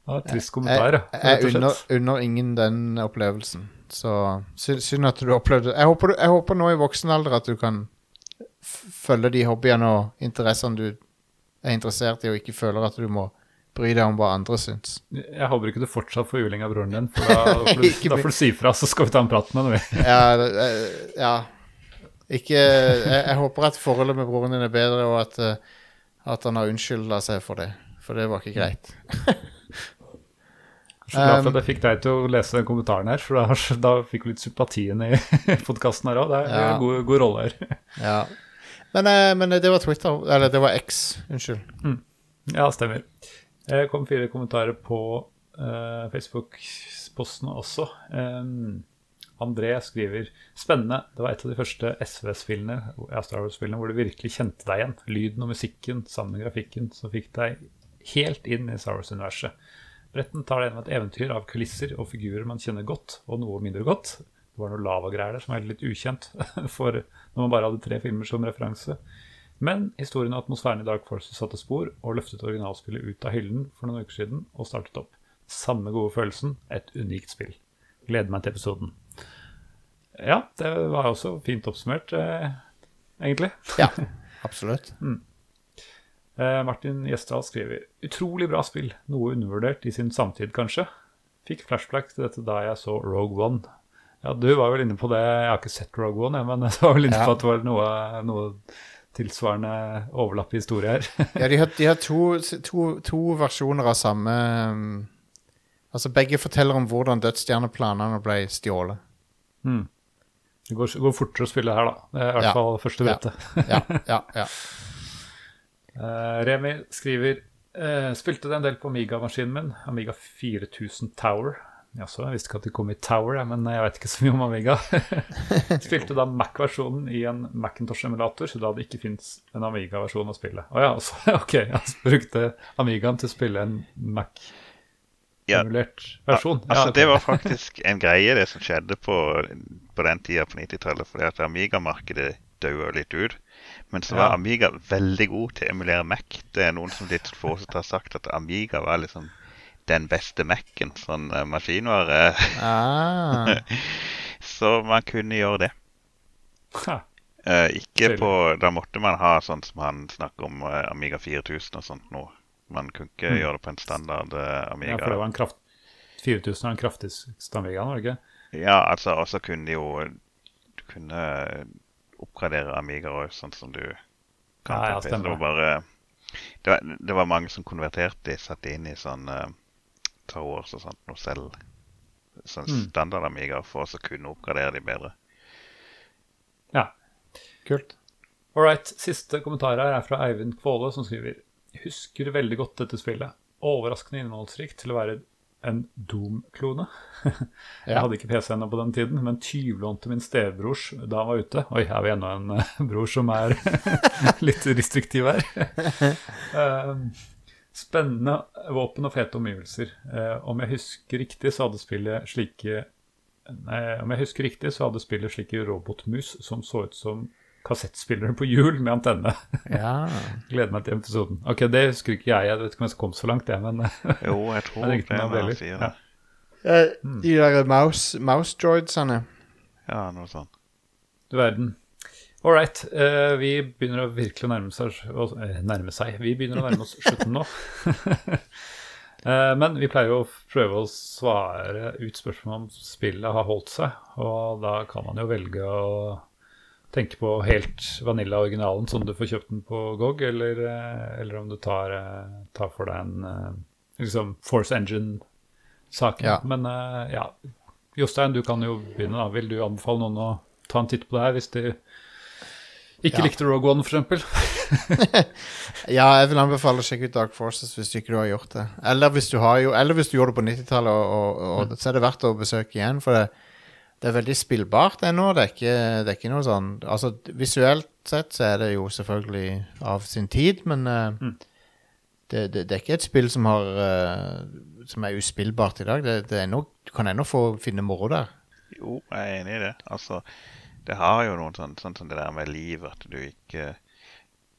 Det var et trist kommentar, ja. Jeg, jeg unner, unner ingen den opplevelsen. Så synd, at du opplevde jeg håper, jeg håper nå i voksen alder at du kan følge de hobbyene og interessene du er interessert i, og ikke føler at du må bry deg om hva andre syns. Jeg håper ikke du fortsatt får juling av broren din, for da, da, får, du, da får du si fra, så skal vi ta en prat med ham. Ja, eh, ja. Ikke jeg, jeg håper at forholdet med broren din er bedre, og at, eh, at han har unnskylda seg for det. For det var ikke greit. Så glad for Um, at jeg fikk deg til å lese den kommentaren her, for da, da fikk vi litt sympatien i podkasten her òg. Det er Ja. en god, god rolle her. Ja. Men, eh, men det var Twitter. Eller det var X. Unnskyld. Ja, stemmer. Det kom fire kommentarer på uh, Facebook-postene også. Um, André skriver Spennende. Det var et av de første SVS-filmene Wars-spillene hvor du virkelig kjente deg igjen. Lyden og musikken sammen med grafikken som fikk deg helt inn i Star Wars-universet. Bretten tar det gjennom et eventyr av kulisser og figurer man kjenner godt, og noe mindre godt. Det var noe lavagreier der som var litt ukjent for når man bare hadde tre filmer som referanse. Men historien og atmosfæren i Dark Forces satte spor og løftet originalspillet ut av hyllen for noen uker siden og startet opp. Samme gode følelsen, et unikt spill. Gleder meg til episoden. Ja, det var også fint oppsummert, eh, egentlig. Ja, absolutt. Eh, Martin Gjesdal skriver Utrolig bra spill, noe undervurdert i sin samtid, kanskje. Fikk flashback til dette da jeg så Rogue One. Ja, du var vel inne på det, jeg har ikke sett Rogue One, jeg, men jeg var vel inne Ja. på at det var noe, noe tilsvarende overlapp i historie her. Ja, de har, de har to, to, to versjoner av samme um, Altså, begge forteller om hvordan dødsstjerneplanene ble stjålet. Mm. Det går, går fortere å spille her, da. Det er i hvert fall første brettet. Ja, ja, ja. Uh, Remi skriver uh, Spilte det en del på Amiga-maskinen min. Amiga 4000 Tower. Jaså, jeg visste ikke at de kom i Tower, men jeg vet ikke så mye om Amiga. Spilte da Mac-versjonen i en Macintosh-emulator, så da det ikke fins en Amiga-versjon å spille. Å ja, også, ok. Jeg brukte Amigaen til å spille en Mac-emulert versjon. Altså, ja, ok. Det var faktisk en greie, det som skjedde på, på den tida på 90-tallet. Fordi at Amiga-markedet daua litt ut. Men så var Ja. Amiga veldig god til å emulere Mac. Det er noen som litt fortsatt har sagt at Amiga var liksom den beste Mac-en sånn uh, maskinvare. Ah, Så man kunne gjøre det. Ha. Eh, ikke Trivelig. på Da måtte man ha sånn som han snakker om, uh, Amiga 4000 og sånt noe. Man kunne ikke Mm. gjøre det på en standard eh, Amiga. Ja, for det var en kraft... 4000 er den kraftigste Amigaen, var det ikke? Ja, altså, og så kunne de jo Du kunne oppgradere Amiga òg, sånn som du kan Ja, ja, stemmer. Det var bare det var, det var mange som konverterte de, satte inn i sånn uh, Towers og sånt noe selv. Sånn Mm. standard Amiga for å kunne oppgradere de bedre. Ja. Kult. All right. Siste kommentar her er fra Eivind Kvåle, som skriver Husker veldig godt dette spillet. Overraskende innholdsrikt til å være en Doom-klone. Jeg hadde ikke PC ennå på den tiden, men tyvlånte min stebrors da han var ute. Oi, her er vi enda en eh, bror som er litt restriktiv her? Eh, Spennende våpen og fete omgivelser. Eh, om jeg husker riktig, så hadde spillet slike Nei, om jeg husker riktig, så hadde spillet slike robotmus som så ut som kassettspillere på hjul med antenne. Ja. Gleder meg til episoden. Ok, det husker ikke jeg. Jeg vet ikke om jeg kom så langt, jeg, men Jo, jeg tror det er det han Belly. sier Ja. det. Eh, De der mouse, mouse droidsene. Ja, noe sånt. du verden. All right. Uh, vi begynner å virkelig nærme seg, å- eh, nærme seg. Vi begynner å nærme oss slutten nå. Eh, men vi pleier jo å prøve å svare ut spørsmål om spillet har holdt seg. Og da kan man jo velge å tenke på helt vanilla-originalen som du får kjøpt den på GOG, eller, eh, eller om du tar, eh, tar for deg en eh, liksom Force Engine-saken. Ja. Men ja, Jostein, du kan jo begynne. da. Vil du anbefale noen å ta en titt på det her hvis de ikke Ja. likte Rogue One, f.eks.? Ja, jeg vil anbefale å sjekke ut Dark Forces hvis ikke du har gjort det. Eller hvis du, har eller hvis du gjorde det på 90-tallet, og, og, og, så er det verdt å besøke igjen. For det, det er veldig spillbart ennå. Det er ikke, det er ikke noe sånn Altså, visuelt sett så er det jo selvfølgelig av sin tid, men uh, Mm. det, det, det er ikke et spill som har uh, Som er uspillbart i dag. Det, det er ennå- du kan ennå få finne moro der. Jo, jeg er enig i det. Altså, det har jo noe sånt, sånn som det der med liv, at du ikke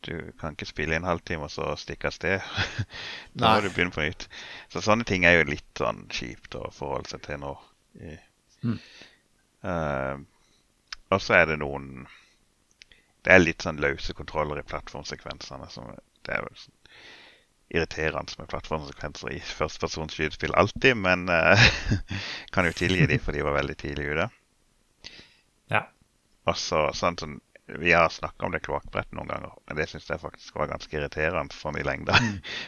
Du kan ikke spille i en halvtime og så stikke av sted. da må du begynne på nytt. Så sånne ting er jo litt sånn kjipt å forholde seg til nå. Mm. Eh, og så er det noen Det er litt sånn løse kontroller i plattformsekvensene. Som, det er jo sånn irriterende med plattformsekvenser i førstepersons skytespill alltid, men uh, kan jo tilgi de, for de var veldig tidlig ute. Ja. Og så sånn som Vi har snakka om det kloakkbrettet noen ganger, men det syns jeg faktisk var ganske irriterende sånn i lengda.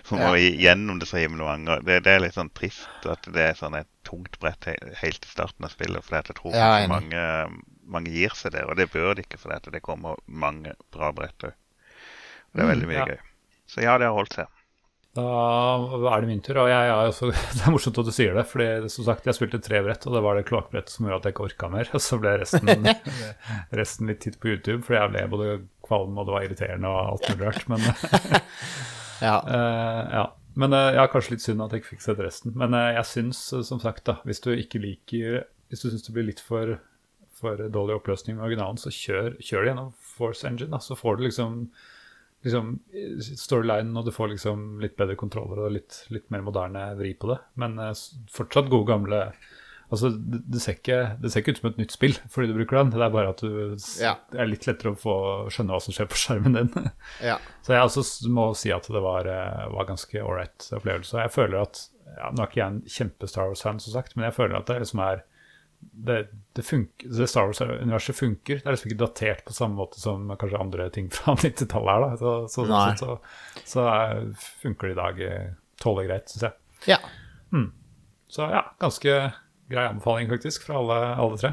For ja. må gjennom det så himmelig, mange ganger. Det, det er litt sånn trist at det er sånn et tungt brett he helt i starten av spillet. For jeg tror Ja, jeg mange, mange gir seg der, og det bør de ikke, for det kommer mange bra brett òg. Det er veldig mye ja. gøy. Så ja, det har holdt seg. Da er det min tur, og jeg er også, det er morsomt at du sier det. fordi som sagt, jeg spilte tre brett, og det var det kloakkbrettet som gjorde at jeg ikke orka mer. Og så ble resten, resten litt titt på YouTube, fordi jeg ble både kvalm og det var irriterende og alt mulig rart. Men, Ja. Uh, ja. men eh, ja, kanskje litt synd at jeg ikke fikk sett resten. Men uh, jeg syns, som sagt, da, hvis du ikke liker Hvis du syns det blir litt for, for dårlig oppløsning med originalen, så kjør, kjør det gjennom Force Engine. Da, så får du liksom liksom storylinen, og du får liksom litt bedre kontroller og litt, litt mer moderne vri på det. Men eh, fortsatt gode gamle Altså, det, det, ser ikke, det ser ikke ut som et nytt spill fordi du bruker den. Det er bare at du, Ja. det er litt lettere å få skjønne hva som skjer på skjermen din. ja. Så jeg også må si at det var, eh, var ganske ålreit opplevelse. Jeg føler at ja, Nå er ikke jeg en kjempe-Star Wars-fan, som sagt, men jeg føler at det liksom er det, det, funker, det Star Wars-universet funker. Det er liksom ikke datert på samme måte som kanskje andre ting fra 90-tallet er. da. Så, så, så, så, er- funker det i dag eh, tålelig greit, syns jeg. ja. Så ja, ganske grei anbefaling faktisk fra alle, alle tre.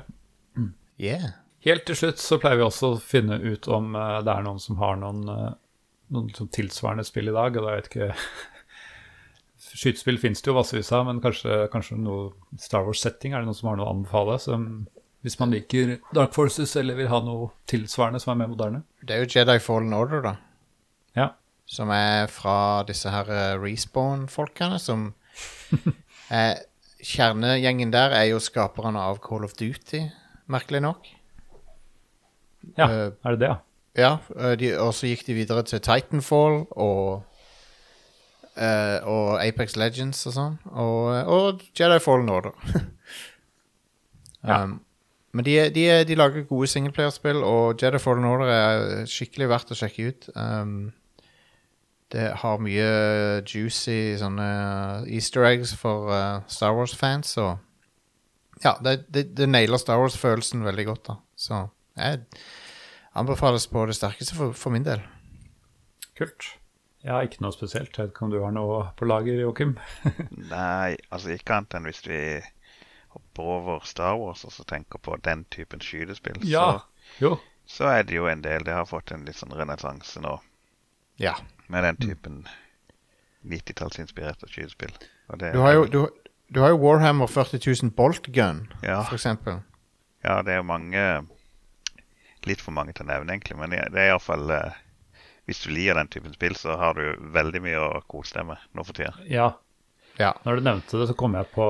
Yeah. Helt til slutt så pleier vi også å finne ut om uh, det er noen som har noen, uh, noen tilsvarende spill i dag. Og da vet ikke Skytespill finnes det jo massevis av, men kanskje, kanskje noe Star Wars-setting? Er det noen som har noe å anbefale? Som, hvis man liker Dark Forces eller vil ha noe tilsvarende som er mer moderne? Det er jo Jedi Fallen Order, da. Ja. Som er fra disse her eh, respawn-folkene som eh, Kjernegjengen der er jo skaperne av Call of Duty, merkelig nok. ja. uh, Er det det, ja? Ja, eh, og så gikk de videre til Titanfall og eh, Og Apex Legends og sånn. Og, og Jedi Fallen Order. Ja. um, men de, de, er- de lager gode singleplayerspill, og Jedi Fallen Order er skikkelig verdt å sjekke ut. Um, det har mye juicy sånne easter eggs for uh, Star Wars-fans. Og ja, det, det, det nailer Star Wars-følelsen veldig godt, da. Så jeg anbefales på det sterkeste for, for min del. Kult. Har ikke noe spesielt. Jeg vet ikke om du har noe på lager, Joakim? Nei, altså ikke annet enn hvis vi hopper over Star Wars og så tenker på den typen skytespill, Ja. Så, så er det jo en del. Det har fått en litt sånn renessanse nå Ja. med den typen 90-tallsinspirerte skytespill. Du du, du har jo Warhammer 40 000 Bolt Gun, Ja. eksempel. Ja, det er jo mange Litt for mange til å nevne, egentlig. Men det det er iallfall uh, Hvis du liker den typen spill, så har du veldig mye å kose deg med nå for tida. Ja. Ja. Når du nevnte det, så kom jeg på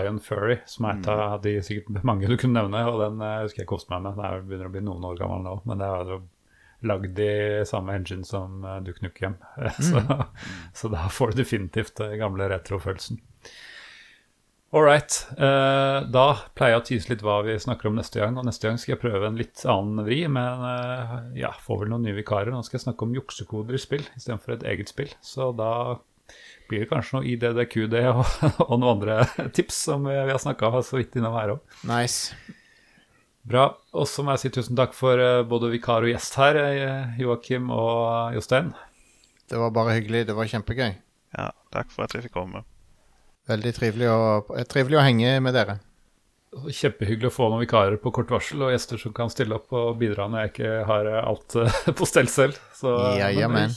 Iron Furry, som er et av de sikkert mange du kunne nevne. Og den eh, husker jeg koste meg med. Den er- begynner å bli noen år gammel nå, men det er jo lagd i samme engine som uh, Duke Nukem. så, så da får du definitivt den gamle retrofølelsen. All right. Uh, da pleier jeg å tyse litt hva vi snakker om neste gang. Og neste gang skal jeg prøve en litt annen vri, men uh, ja, får vel noen nye vikarer. Nå skal jeg snakke om juksekoder i spill istedenfor et eget spill. Så da blir det kanskje noe IDDQD og, og noen andre tips som vi vi har snakka så vidt innom her òg. Nice. Bra. Og så må jeg si tusen takk for eh, både vikar og gjest her, Joakim og Jostein. Det var bare hyggelig. Det var kjempegøy. Ja, takk for at vi fikk komme. Veldig trivelig å, trivelig å henge med dere. Kjempehyggelig å få noen vikarer på kort varsel, og gjester som kan stille opp og bidra når jeg ikke har eh, alt eh, på stell selv. Så, Ja, ja, men.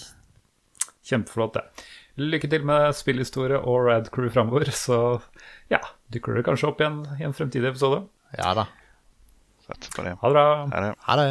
Kjempeflott, det. Lykke til med spillhistorie og Rad Crew framover. Så ja, dukker dere kanskje opp igjen i en fremtidig episode. Ja da. Satser på det. Ha det bra. Ha det. Ha det.